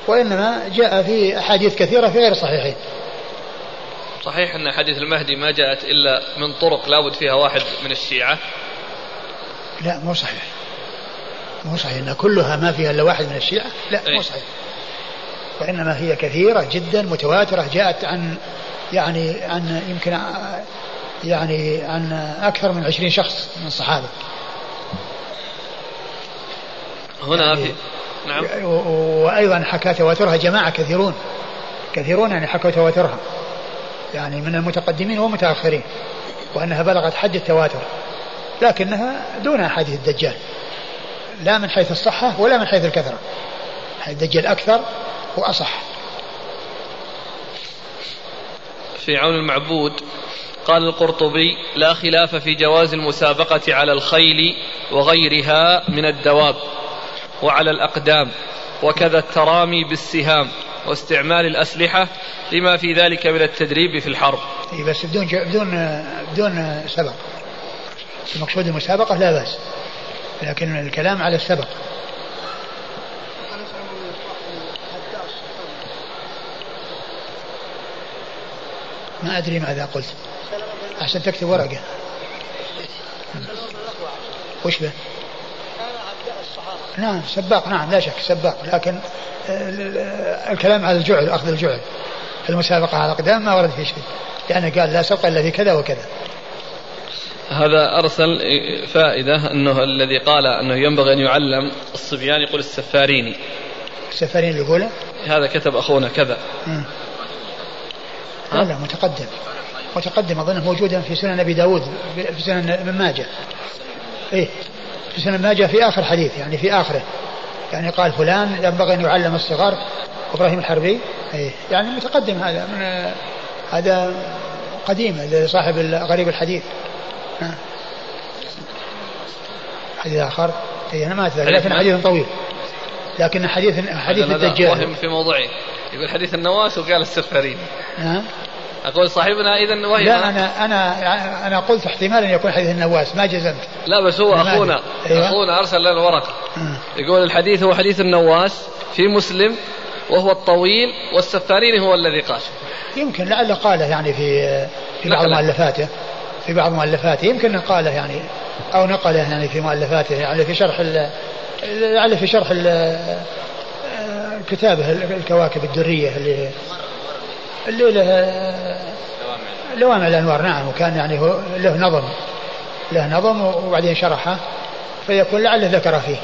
وإنما جاء في أحاديث كثيرة في غير الصحيحين.
صحيح أن حديث المهدي ما جاءت إلا من طرق لابد فيها واحد من الشيعة.
لا مو صحيح. مو صحيح أن كلها ما فيها إلا واحد من الشيعة؟ لا مو إيه. صحيح. وإنما هي كثيرة جدا متواترة جاءت عن يعني عن يمكن يعني عن أكثر من عشرين شخص من الصحابة.
هنا يعني في نعم.
وأيضا حكى تواترها جماعة كثيرون. كثيرون يعني حكوا تواترها. يعني من المتقدمين والمتأخرين وأنها بلغت حد التواتر. لكنها دون أحاديث الدجال. لا من حيث الصحة ولا من حيث الكثرة. الدجال أكثر وأصح.
في عون المعبود قال القرطبي لا خلاف في جواز المسابقة على الخيل وغيرها من الدواب. وعلى الأقدام وكذا الترامي بالسهام واستعمال الأسلحة لما في ذلك من التدريب في الحرب.
إيه بس بدون بدون بدون سبق. المقصود المسابقة لا بأس لكن الكلام على السبق. ما أدري ماذا قلت. أحسن تكتب ورقة. وش به؟ نعم سباق نعم لا شك سباق لكن الكلام على الجعل أخذ الجعل المسابقة على الأقدام ما ورد فيه شيء لأنه قال لا سبق إلا في كذا وكذا.
هذا أرسل فائدة أنه الذي قال أنه ينبغي أن يعلم الصبيان يقول السفاريني.
السفاريني اللي يقوله؟
هذا كتب أخونا كذا.
لا متقدم. متقدم أظنه موجودا في سنن أبي داود في سنن ابن ماجه. إيه. سنن ماجه في آخر حديث يعني في آخره. يعني قال فلان ينبغي أن يعلم الصغار إبراهيم الحربي. إيه. يعني متقدم هذا من هذا قديم صاحب غريب الحديث. حديث آخر. إيه أنا ما أتذكر لكن حديث طويل. لكن حديث حديث الدجال.
وهم في موضوعه يقول حديث النواس وقال السفارين. أقول صاحبنا اذا وهي
لا أنا أنا أنا قلت احتمال ان يكون حديث النواس ما جزمت.
لا بس هو أخونا. أيوة. أخونا أرسل لنا ورقة. يقول الحديث هو حديث النواس في مسلم وهو الطويل والسفارين هو الذي قال
يمكن لعل قاله يعني في في بعض مؤلفاته. في بعض مؤلفاته. يمكن قاله يعني أو نقله يعني في مؤلفاته يعني في شرح لعل في شرح كتابه الكواكب الدرية اللي اللي له لوامع. الانوار نعم وكان يعني هو له نظم له نظم وبعدين شرحه فيكون لعله ذكر فيه.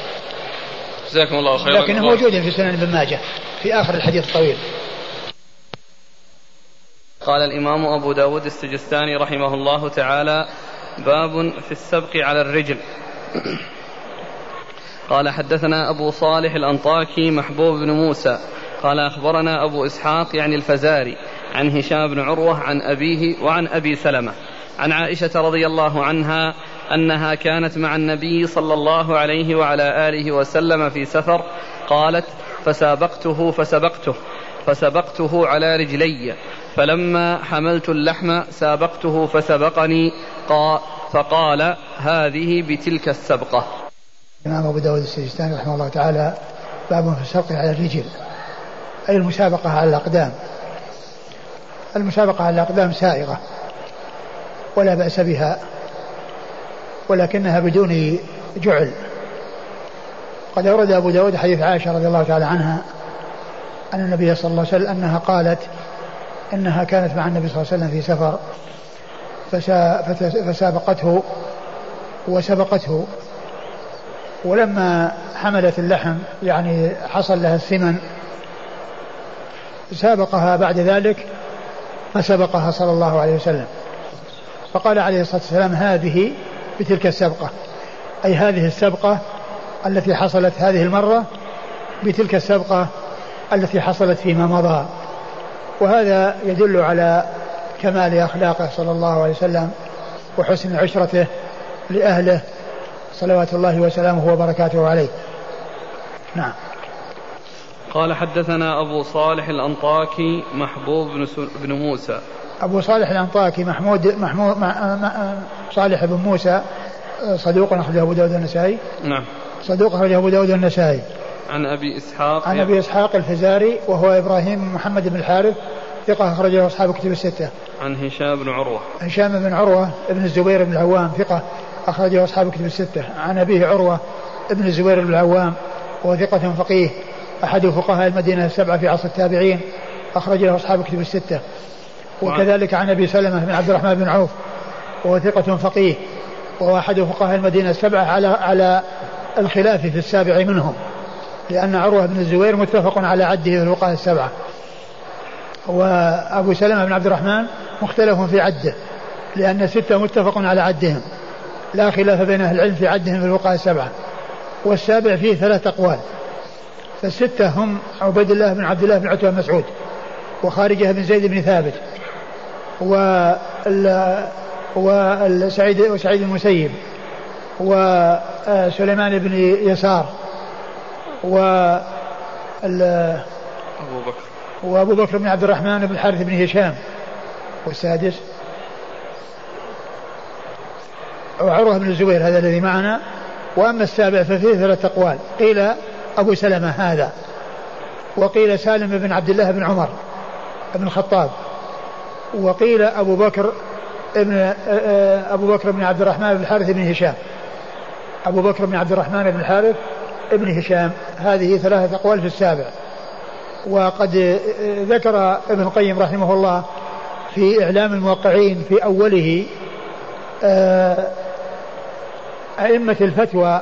جزاكم الله خيرا.
لكنه موجود في سنن ابن ماجه في آخر الحديث الطويل.
قال الإمام أبو داود السجستاني رحمه الله تعالى باب في السبق على الرجل. قال حدثنا أبو صالح الأنطاكي محبوب بن موسى. قال أخبرنا أبو إسحاق يعني الفزاري عن هشام بن عروة عن أبيه وعن أبي سلمة. عن عائشة رضي الله عنها أنها كانت مع النبي صلى الله عليه وعلى آله وسلم في سفر قالت فسابقته فسبقته فسبقته على رجلي فلما حملت اللحم سابقته فسبقني فقال هذه بتلك السبقة.
الإمام أبو داود السجستاني رحمه الله تعالى باب في السبق على الرجل. أي المسابقة على الأقدام. المسابقة على الأقدام سائغة. ولا بأس بها. ولكنها بدون جعل. قد أورد أبو داود حديث عائشة رضي الله تعالى عنها أن النبي صلى الله عليه وسلم أنها قالت إنها كانت مع النبي صلى الله عليه وسلم في سفر. فسابقته وسبقته. ولما حملت اللحم يعني حصل لها الثمن سابقها بعد ذلك فسبقها صلى الله عليه وسلم. فقال عليه الصلاة والسلام هذه بتلك السبقة. أي هذه السبقة التي حصلت هذه المرة بتلك السبقة التي حصلت فيما مضى. وهذا يدل على كمال أخلاقه صلى الله عليه وسلم وحسن عشرته لأهله صلوات الله وسلامه وبركاته عليه. نعم.
قال حدثنا أبو صالح الأنطاكي محبوب بن, بن موسى
أبو صالح الأنطاكي محمود محمود صالح بن موسى صدوق أخرجه أبو داود النسائي
نعم
صدوق أخرجه أبو داود النسائي
عن أبي إسحاق
عن أبي إسحاق الفزاري وهو إبراهيم محمد بن الحارث ثقة أخرجه أصحاب كتب الستة.
عن هشام بن عروة.
هشام بن عروة ابن الزبير بن العوام ثقة أخرجه أصحاب كتب الستة. عن أبيه عروة ابن الزبير بن العوام وهو ثقة فقيه أحد فقهاء المدينة السبعة في عصر التابعين أخرج له أصحاب كتب الستة. وكذلك عن أبي سلمة بن عبد الرحمن بن عوف وهو ثقة فقيه وهو أحد فقهاء المدينة السبعة على على الخلاف في السابع منهم لأن عروة بن الزبير متفق على عده في الفقهاء السبعة. وأبو سلمة بن عبد الرحمن مختلف في عده لأن ستة متفق على عدهم لا خلاف بين أهل العلم في عدهم في الفقهاء السبعة. والسابع فيه ثلاث أقوال. فالستة هم عبيد الله بن عبد الله بن عتبة مسعود وخارجة بن زيد بن ثابت وسعيد وسعيد المسيب وسليمان بن يسار و
أبو بكر.
وأبو بكر بن عبد الرحمن بن الحارث بن هشام والسادس. وعروة بن الزبير هذا الذي معنا. وأما السابع ففيه ثلاثة أقوال. قيل أبو سلمة هذا. وقيل سالم بن عبد الله بن عمر بن الخطاب. وقيل أبو بكر ابن أبو بكر بن عبد الرحمن بن الحارث بن هشام. أبو بكر بن عبد الرحمن بن الحارث ابن هشام. هذه ثلاثة أقوال في السابع. وقد ذكر ابن القيم رحمه الله في إعلام الموقعين في أوله آه، أئمة الفتوى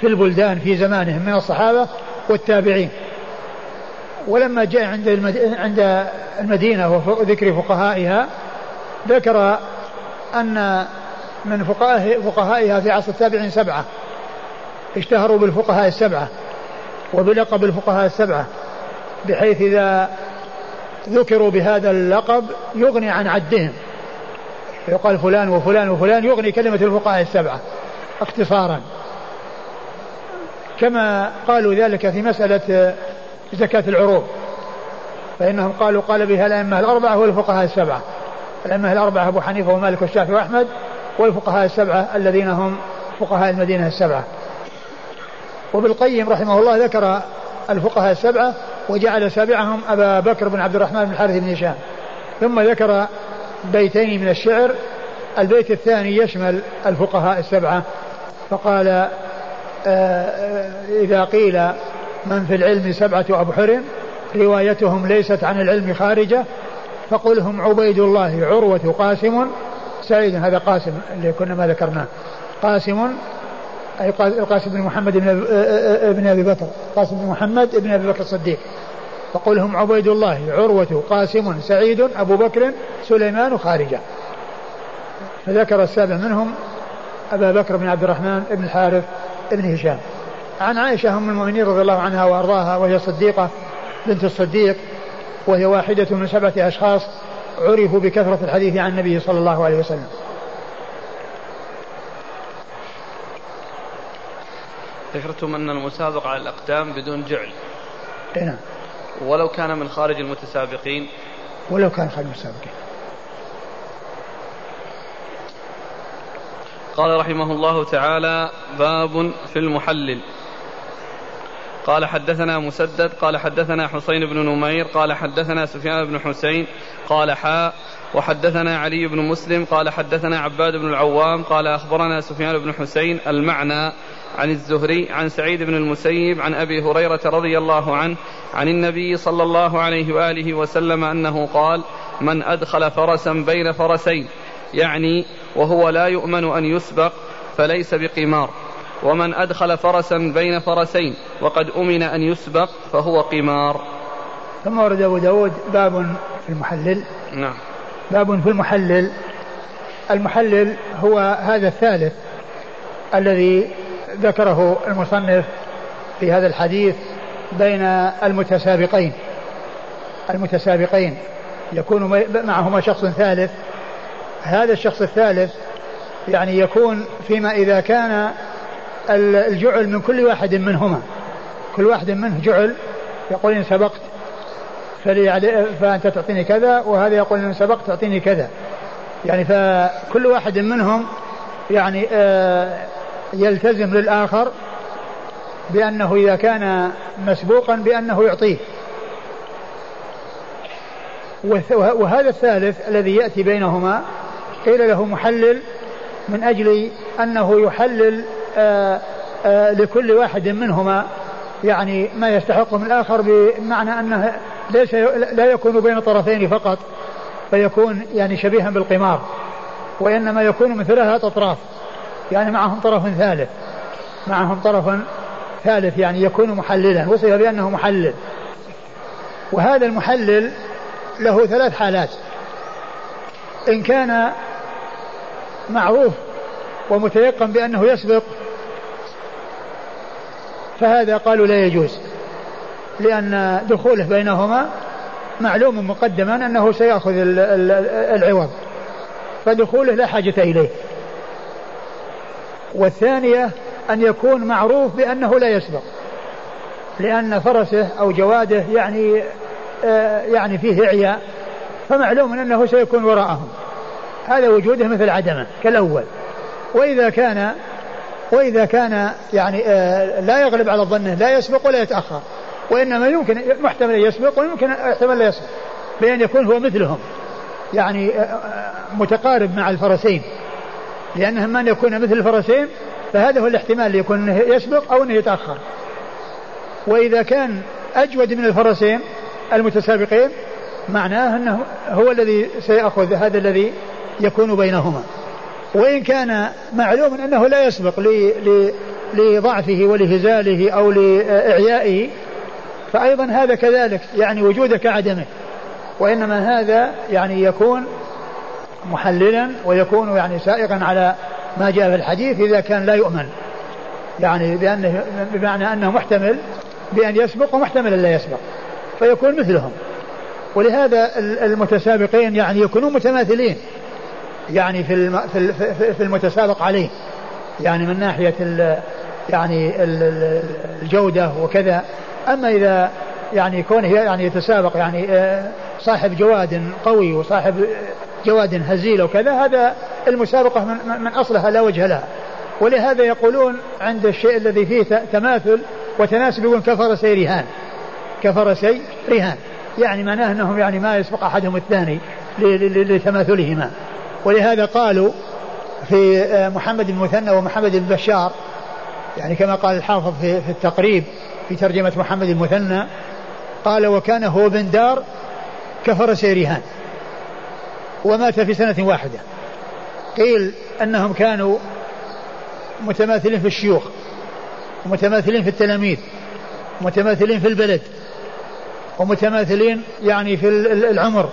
في البلدان في زمانهم من الصحابة والتابعين. ولما جاء عند عند المدينة وذكر فقهائها ذكر أن من فقهائها في عصر التابعين سبعة. اشتهروا بالفقهاء السبعة وبلقب الفقهاء السبعة بحيث إذا ذكروا بهذا اللقب يغني عن عدهم. يقال فلان وفلان وفلان يغني كلمة الفقهاء السبعة اختصارا. كما قالوا ذلك في مسألة زكاة العروض. فإنهم قالوا قال بها الأئمة الأربعة والفقهاء السبعة. الأئمة الأربعة أبو حنيفة ومالك والشافعي وأحمد والفقهاء السبعة الذين هم فقهاء المدينة السبعة. وبالقيم رحمه الله ذكر الفقهاء السبعة وجعل سابعهم أبا بكر بن عبد الرحمن بن الحارث بن هشام. ثم ذكر بيتين من الشعر. البيت الثاني يشمل الفقهاء السبعة. فقال آه، آه، إذا قيل من في العلم سبعة أبحر روايتهم ليست عن العلم خارجة فقل هم عبيد الله عروة قاسم سعيد هذا قاسم اللي كنا ما ذكرناه. قاسم أي القاسم بن محمد بن ابن أبي بكر قاسم بن محمد بن أبي بكر الصديق. فقل هم عبيد الله عروة قاسم سعيد أبو بكر سليمان خارجة. فذكر السابع منهم أبا بكر بن عبد الرحمن بن الحارث بن هشام. عن عائشة أم المؤمنين رضي الله عنها وأرضاها وهي صديقة بنت الصديق وهي واحدة من سبعة أشخاص عرفوا بكثرة الحديث عن النبي صلى الله عليه وسلم.
ذكرتم أن المسابقة على الأقدام بدون جعل.
نعم.
ولو كان من خارج المتسابقين.
ولو كان خارج المتسابقين.
قال رحمه الله تعالى باب في المحلل. قال حدثنا مسدد قال حدثنا حسين بن نمير قال حدثنا سفيان بن حسين قال حاء وحدثنا علي بن مسلم قال حدثنا عباد بن العوام قال أخبرنا سفيان بن حسين المعنى عن الزهري عن سعيد بن المسيب عن أبي هريرة رضي الله عنه عن النبي صلى الله عليه وآله وسلم أنه قال من أدخل فرسا بين فرسين يعني وهو لا يؤمن أن يسبق فليس بقمار. ومن أدخل فرسا بين فرسين وقد أمن أن يسبق فهو قمار.
ثم ورد أبو داود باب في المحلل.
نعم.
باب في المحلل. المحلل هو هذا الثالث الذي ذكره المصنف في هذا الحديث بين المتسابقين. المتسابقين. يكون معهما شخص ثالث هذا الشخص الثالث يعني يكون فيما إذا كان الجعل من كل واحد منهما. كل واحد منه جعل. يقول إن سبقت فأنت تعطيني كذا وهذا يقول إن سبقت تعطيني كذا. يعني فكل واحد منهم يعني آه، يلتزم للآخر بأنه إذا كان مسبوقا بأنه يعطيه. وهذا الثالث الذي يأتي بينهما قيل له محلل من أجل أنه يحلل آآ آآ لكل واحد منهما يعني ما يستحق من الآخر بمعنى أنه ليس لا يكون بين طرفين فقط فيكون يعني شبيها بالقمار وإنما يكون من ثلاثة أطراف يعني معهم طرف ثالث معهم طرف ثالث يعني يكون محللا وصف بأنه محلل. وهذا المحلل له ثلاث حالات إن كان معروف ومتيقن بأنه يسبق فهذا قالوا لا يجوز لأن دخوله بينهما معلوم مقدما أنه سيأخذ العوض فدخوله لا حاجة إليه. والثانية أن يكون معروف بأنه لا يسبق لأن فرسه أو جواده يعني آه يعني فيه إعياء فمعلوم أنه سيكون وراءهم. هذا وجوده مثل عدمه كالأول. وإذا كان وإذا كان يعني آه لا يغلب على ظنه لا يسبق ولا يتأخر. وإنما يمكن محتمل يسبق ويمكن يحتمل لا يسبق بأن يكون هو مثلهم. يعني آه, آه، متقارب مع الفرسين. لأنه من يكون مثل الفرسين فهذا هو الاحتمال يكون أنه يسبق أو أنه يتأخر. وإذا كان أجود من الفرسين المتسابقين معناه أنه هو الذي سيأخذ هذا الذي يكون بينهما. وإن كان معلوم أنه لا يسبق لضعفه ولهزاله أو لإعيائه فأيضا هذا كذلك يعني وجوده كعدمه وإنما هذا يعني يكون محللا ويكون يعني سائقا على ما جاء في الحديث إذا كان لا يؤمن. يعني بأنه بمعنى أنه محتمل بأن يسبق ومحتمل أن لا يسبق فيكون مثلهم. ولهذا المتسابقين يعني يكونون متماثلين. يعني في في المتسابق عليه. يعني من ناحية يعني الجودة وكذا. أما إذا يعني كونه يعني يتسابق يعني آه، صاحب جواد قوي وصاحب جواد هزيل وكذا هذا المسابقة من, من أصلها لا وجه لها. ولهذا يقولون عند الشيء الذي فيه تماثل وتناسب يقول كفرسي رهان كفرسي رهان يعني معناه أنهم يعني ما يسبق أحدهم الثاني لتماثلهما. ولهذا قالوا في آه، محمد بن مثنى ومحمد بن بشار يعني كما قال الحافظ في, في التقريب في ترجمة محمد المثنى قال وكان هو بن دار كفرسي رهان ومات في سنة واحدة. قيل أنهم كانوا متماثلين في الشيوخ ومتماثلين في التلاميذ متماثلين في البلد ومتماثلين يعني في العمر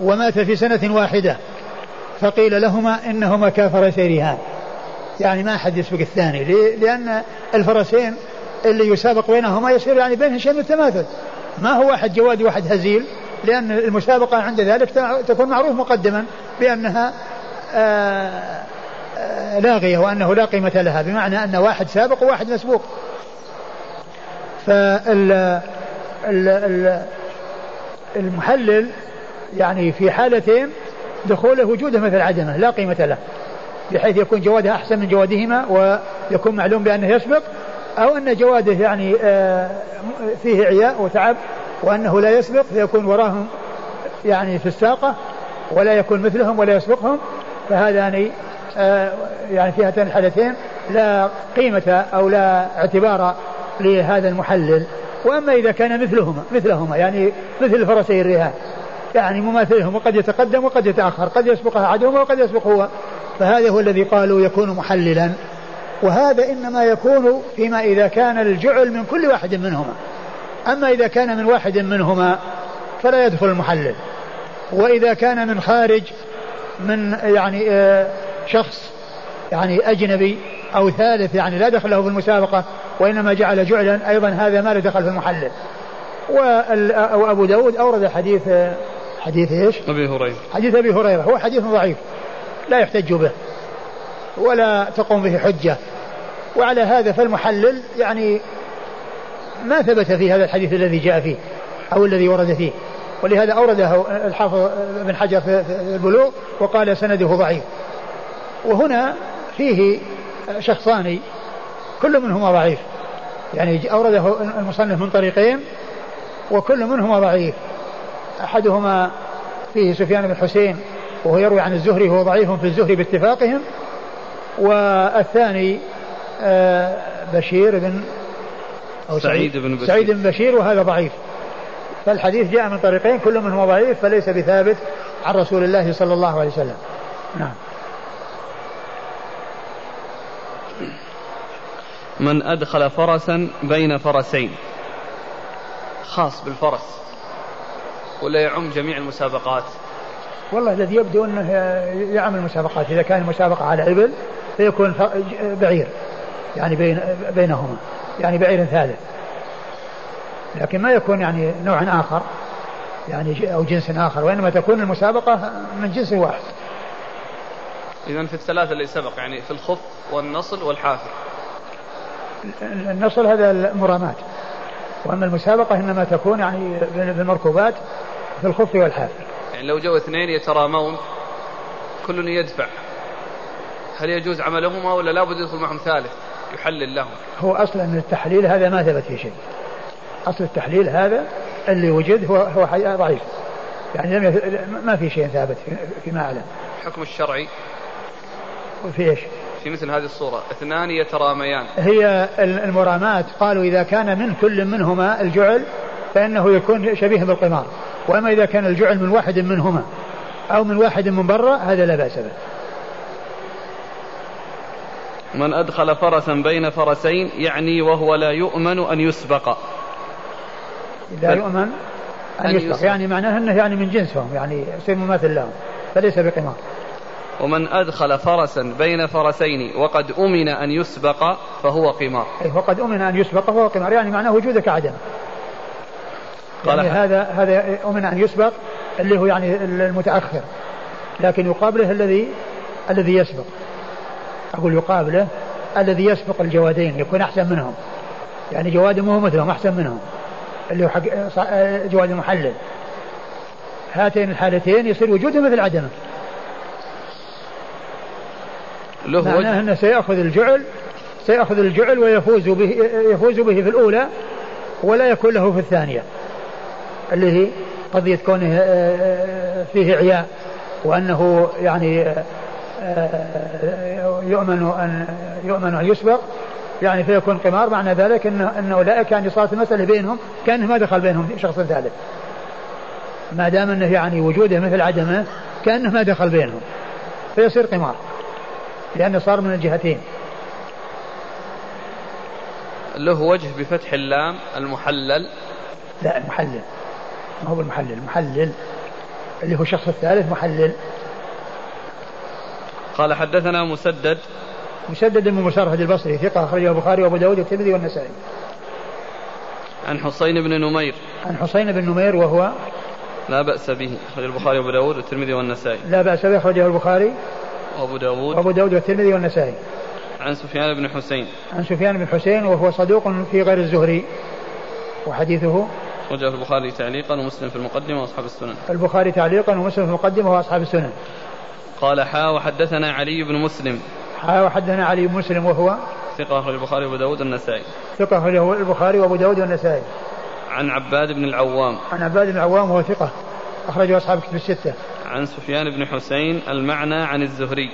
ومات في سنة واحدة. فقيل لهما إنهما كافرسي رهان يعني ما أحد يسبق الثاني. لأن الفرسين اللي يسابق بينهما يصير يعني بينهم شيء من التماثل. ما هو واحد جواد وواحد هزيل. لأن المسابقة عند ذلك تكون معروف مقدما بأنها آه، آه، لاغية وأنه لا قيمة لها بمعنى أن واحد سابق وواحد مسبوق. فال المحلل يعني في حالتين دخوله وجوده مثل عدمه لا قيمة له بحيث يكون جوادها أحسن من جوادهما ويكون معلوم بأنه يسبق أو أن جواده يعني آه، فيه عياء وتعب وأنه لا يسبق فيكون وراهم يعني في الساقة ولا يكون مثلهم ولا يسبقهم فهذان آه، يعني في هاتين الحالتين لا قيمة أو لا اعتبار لهذا المحلل. وأما إذا كان مثلهما مثلهما يعني مثل الفرسي الرهان. يعني مماثلهم وقد يتقدم وقد يتأخر قد يسبق أحدهما وقد يسبق هو. فهذا هو الذي قالوا يكون محللا. وهذا إنما يكون فيما إذا كان الجعل من كل واحد منهما. أما إذا كان من واحد منهما فلا يدخل المحلل. وإذا كان من خارج من يعني آه، شخص يعني أجنبي أو ثالث يعني لا دخل له في المسابقة وإنما جعل جعلا أيضا هذا ما له دخل في المحلل. وأبو داود أورد حديث حديث إيش؟
أبي هريرة.
حديث أبي هريرة. هو حديث ضعيف. لا يحتج به. ولا تقوم به حجة. وعلى هذا فالمحلل يعني ما ثبت في هذا الحديث الذي جاء فيه أو الذي ورد فيه. ولهذا أورده الحافظ بن حجر في البلوغ وقال سنده ضعيف. وهنا فيه شخصان كل منهما ضعيف. يعني أورده المصنف من طريقين وكل منهما ضعيف. أحدهما فيه سفيان بن حسين وهو يروي عن الزهري وهو ضعيف في الزهري باتفاقهم. والثاني آه، بشير بن
أو سعيد بن
بشير. سعيد بن بشير وهذا ضعيف. فالحديث جاء من طريقين كل منهما ضعيف فليس بثابت عن رسول الله صلى الله عليه وسلم. نعم.
من أدخل فرسا بين فرسين. خاص بالفرس. ولا يعم جميع المسابقات؟
والله الذي يبدو أنه يعم المسابقات. إذا كان المسابقة على إبل فيكون بعير يعني بين بينهما يعني بعير ثالث. لكن ما يكون يعني نوع آخر يعني أو جنس آخر وإنما تكون المسابقة من جنس واحد.
إذا في الثلاثة اللي سبق يعني في الخف والنصل والحافر.
النصل هذا المرامات. وأما المسابقة إنما تكون يعني بالمركوبات في الخف والحافر
يعني لو جو اثنين يترامون كل يدفع. هل يجوز عملهما ولا لابد يدخل معهم ثالث؟ يحلل لهم.
هو أصلا التحليل هذا ما ثبت في شيء. أصل التحليل هذا اللي وجد هو هو ضعيف. يعني لم يث... ما في شيء ثابت فيما أعلم.
الحكم الشرعي؟
في إيش؟
في مثل هذه الصورة. اثنان يتراميان
هي المرامات قالوا إذا كان من كل منهما الجعل فإنه يكون شبيه بالقمار. وأما إذا كان الجعل من واحد منهما أو من واحد من برا هذا لا بأس به.
من أدخل فرسا بين فرسين يعني وهو لا يؤمن أن يسبق.
لا يؤمن أن, أن يسبق. يعني معناه أنه يعني من جنسهم يعني يصير مماثل لهم فليس بقمار.
ومن أدخل فرسا بين فرسين وقد أمن أن يسبق فهو قمار.
أي وقد أمن أن يسبق فهو قمار. يعني معناه وجوده كعدم يعني هذا هذا أمن أن يسبق اللي هو يعني المتأخر. لكن يقابله الذي الذي يسبق. أقول يقابله الذي يسبق الجوادين يكون أحسن منهم. يعني جواد مو مثلهم أحسن منهم. اللي هو حق جواد المحلل. هاتين الحالتين يصير وجوده مثل عدمه. له معناه أنه سيأخذ الجعل سيأخذ الجعل ويفوز به يفوز به في الأولى ولا يكون له في الثانية. اللي هي قضية كونه آه، آه، فيه عياء وأنه يعني آه، يؤمن أن يؤمن أن يسبق. يعني فيكون قمار معنى ذلك أن أن أولئك يعني صارت المسألة بينهم كأنه ما دخل بينهم شخص ثالث. ما دام أنه يعني وجوده مثل عدمه كأنه ما دخل بينهم. فيصير قمار لأنه صار من الجهتين.
له وجه بفتح اللام المحلل.
لا المحلل. ما هو المحلل؟ المحلل اللي هو الشخص الثالث محلل.
قال حدثنا مسدد.
مسدد بن مسرهد البصري ثقة أخرجه البخاري وأبو داود والترمذي والنسائي.
عن حسين بن نمير.
عن حسين بن نمير وهو
لا بأس به أخرج البخاري وأبو داود والترمذي والنسائي.
لا بأس به أخرجه البخاري
وأبو داود.
وأبو داود والترمذي والنسائي.
عن سفيان بن حسين.
عن سفيان بن حسين وهو صدوق في غير الزهري. وحديثه
أخرجه البخاري تعليقا ومسلم في المقدمة وأصحاب السنن.
البخاري تعليقا ومسلم في المقدمة وأصحاب السنن.
قال حا وحدثنا علي بن مسلم.
حا وحدثنا علي بن مسلم وهو
ثقة أخرج البخاري وأبو داود النسائي.
ثقة أخرج البخاري وأبو داود والنسائي
عن عباد بن العوام.
عن عباد بن العوام وهو ثقة أخرجه أصحاب كتب الستة.
عن سفيان بن حسين المعنى عن الزهري.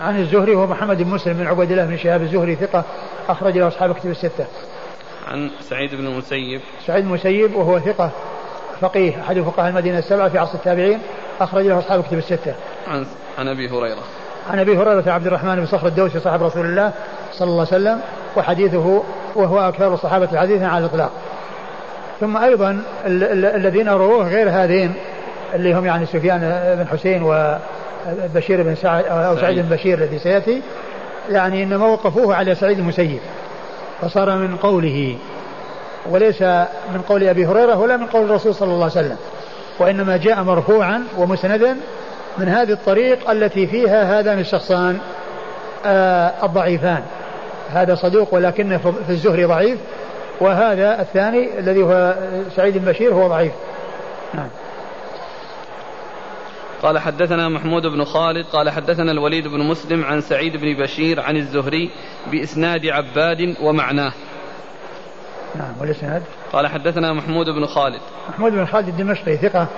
عن الزهري هو محمد بن مسلم بن عبد الله بن شهاب الزهري ثقة أخرج له أصحاب كتب الستة.
عن سعيد بن المسيب.
سعيد بن المسيب وهو ثقة فقيه أحد فقهاء المدينة السبعة في عصر التابعين أخرج له أصحاب كتب الستة.
عن عن أبي هريرة.
عن أبي هريرة عبد الرحمن بن صخر الدوسي صاحب رسول الله صلى الله عليه وسلم وحديثه وهو أكثر الصحابه حديثا على الإطلاق. ثم أيضا الذين رووه غير هذين اللي هم يعني سفيان بن حسين وبشير بن سعد أو سعيد بن بشير الذي سيأتي يعني إنما وقفوه على سعيد المسيب. فصار من قوله وليس من قول أبي هريرة ولا من قول الرسول صلى الله عليه وسلم وإنما جاء مرفوعا ومسندا من هذه الطريق التي فيها هذان الشخصان آه الضعيفان. هذا صدوق ولكنه في الزهري ضعيف وهذا الثاني الذي هو سعيد بن بشير هو ضعيف. نعم.
قال حدثنا محمود بن خالد قال حدثنا الوليد بن مسلم عن سعيد بن بشير عن الزهري بإسناد عباد ومعناه.
نعم والإسناد؟
قال حدثنا محمود بن خالد.
محمود بن خالد الدمشقي ثقة.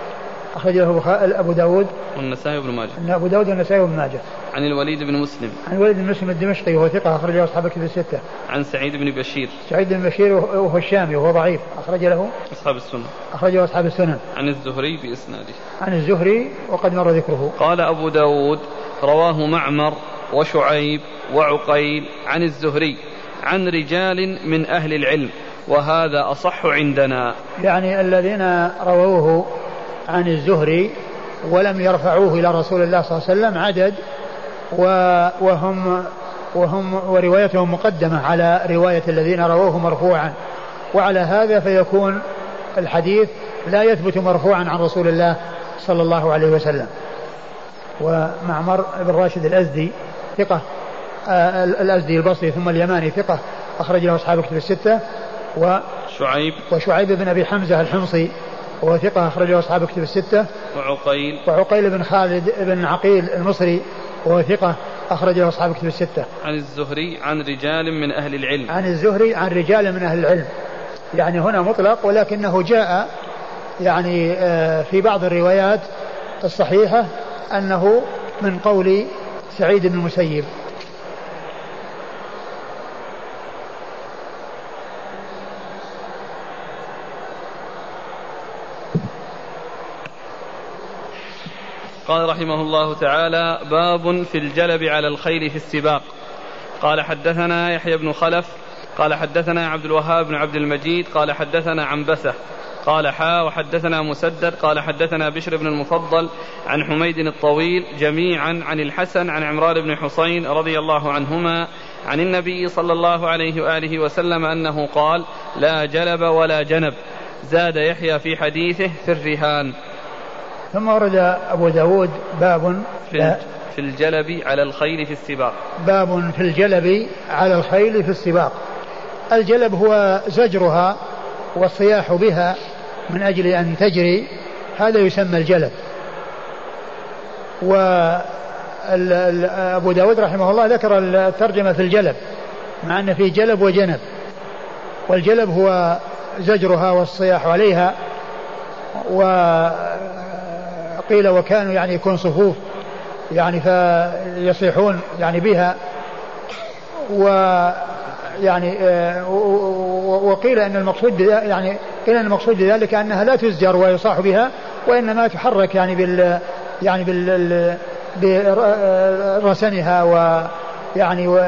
أخرجه أبو داود.
والنسائي وابن ماجه.
أبو داود والنسائي وابن ماجه.
عن الوليد بن مسلم.
عن الوليد بن مسلم الدمشقي وهو ثقة أخرج له أصحاب الكتب الستة.
عن سعيد بن بشير.
سعيد بن بشير وهو الشامي وهو ضعيف. أخرج له.
أصحاب السنة
أخرج له أصحاب السنن.
عن الزهري بإسناده.
عن الزهري وقد مر ذكره.
قال أبو داود رواه معمر وشعيب وعقيل عن الزهري عن رجال من أهل العلم. وهذا أصح عندنا.
يعني الذين رووه عن الزهري ولم يرفعوه إلى رسول الله صلى الله عليه وسلم عدد وهم وهم وروايتهم مقدمة على رواية الذين رووه مرفوعا. وعلى هذا فيكون الحديث لا يثبت مرفوعا عن رسول الله صلى الله عليه وسلم. ومعمر بن راشد الأزدي ثقة آه، الأزدي البصري ثم اليماني ثقة أخرج له أصحاب كتب الستة. و
شعيب.
وشعيب بن أبي حمزة الحمصي وهو ثقة أخرجه أصحاب كتب الستة.
وعقيل.
وعقيل بن خالد بن عقيل المصري وهو ثقة أخرجه أصحاب كتب الستة.
عن الزهري عن رجال من أهل العلم.
عن الزهري عن رجال من أهل العلم. يعني هنا مطلق ولكنه جاء يعني آه، في بعض الروايات الصحيحة أنه من قول سعيد بن المسيب.
قال رحمه الله تعالى باب في الجلب على الخيل في السباق. قال حدثنا يحيى بن خلف قال حدثنا عبد الوهاب بن عبد المجيد قال حدثنا عنبسة قال حا وحدثنا مسدد قال حدثنا بشر بن المفضل عن حميد الطويل جميعا عن الحسن عن عمران بن حسين رضي الله عنهما عن النبي صلى الله عليه وآله وسلم أنه قال لا جلب ولا جنب. زاد يحيى في حديثه في الرهان.
ثم ورد أبو داود باب
في, في الجلب على الخيل في السباق.
باب في الجلب على الخيل في السباق. الجلب هو زجرها والصياح بها من أجل أن تجري. هذا يسمى الجلب. و أبو داود رحمه الله ذكر الترجمة في الجلب مع أن فيه جلب وجنب. والجلب هو زجرها والصياح عليها و قيل وكانوا يعني يكون صفوف يعني فيصيحون يعني بها و يعني آه، وقيل إن المقصود يعني قيل إن المقصود بذلك أنها لا تزجر ويصاح بها وإنما تحرك يعني بال يعني بال برسنها ويعني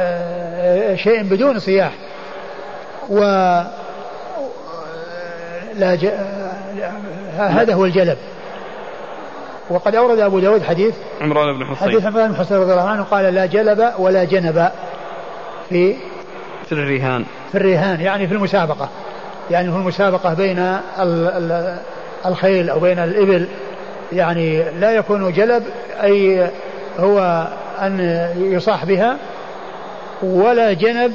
شيء بدون صياح و لا ج... هذا هو الجلب. وقد أورد أبو داود حديث
عمران بن حصين.
حديث عمران بن حصين رضي الله عنه قال لا جلب ولا جنب في
في الرهان.
في الرهان يعني في المسابقة. يعني في المسابقة بين الخيل أو بين الإبل. يعني لا يكون جلب أي هو أن يصاح بها ولا جنب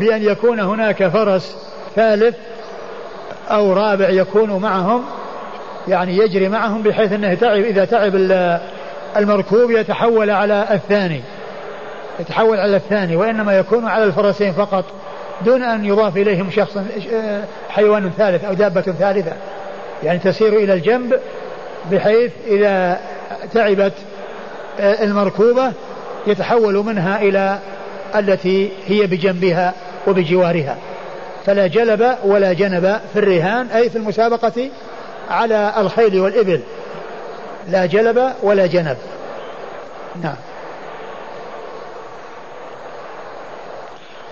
بأن يكون هناك فرس ثالث أو رابع يكون معهم يعني يجري معهم بحيث إنه تعب إذا تعب المركوب يتحول على الثاني. يتحول على الثاني وإنما يكون على الفرسين فقط دون أن يضاف إليهم شخص حيوان ثالث أو دابة ثالثة. يعني تسير إلى الجنب بحيث إذا تعبت المركوبة يتحول منها إلى التي هي بجنبها وبجوارها. فلا جلب ولا جنب في الرهان أي في المسابقة على الخيل والإبل. لا جلب ولا جنب. نعم.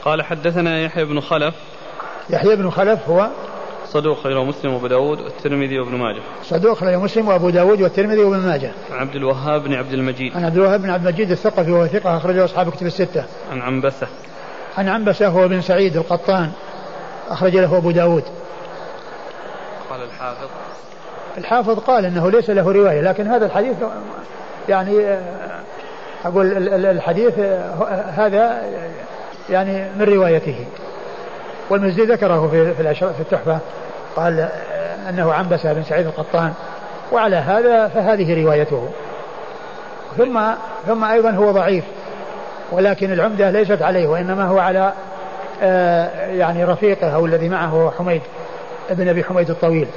قال حدثنا يحيى بن خلف.
يحيى بن خلف هو
صدوق خير مسلم وأبو داود والترمذي وابن ماجه.
صدوق خير مسلم وأبو داود والترمذي وابن ماجه.
عن عبد الوهاب بن عبد المجيد.
عن عبد الوهاب بن عبد المجيد الثقفي وهو ثقة أخرجه أصحاب كتب الستة.
عن عنبسة.
عن عنبسة هو بن سعيد القطان أخرج له أبو داود.
قال الحافظ.
الحافظ قال إنه ليس له رواية لكن هذا الحديث يعني أقول الحديث هذا يعني من روايته. والمزي ذكره في في التحفة. قال أنه عنبسة بن سعيد القطان وعلى هذا فهذه روايته. ثم ثم أيضا هو ضعيف ولكن العمدة ليست عليه وإنما هو على آه، يعني رفيقه أو الذي معه حميد ابن أبي حميد الطويل.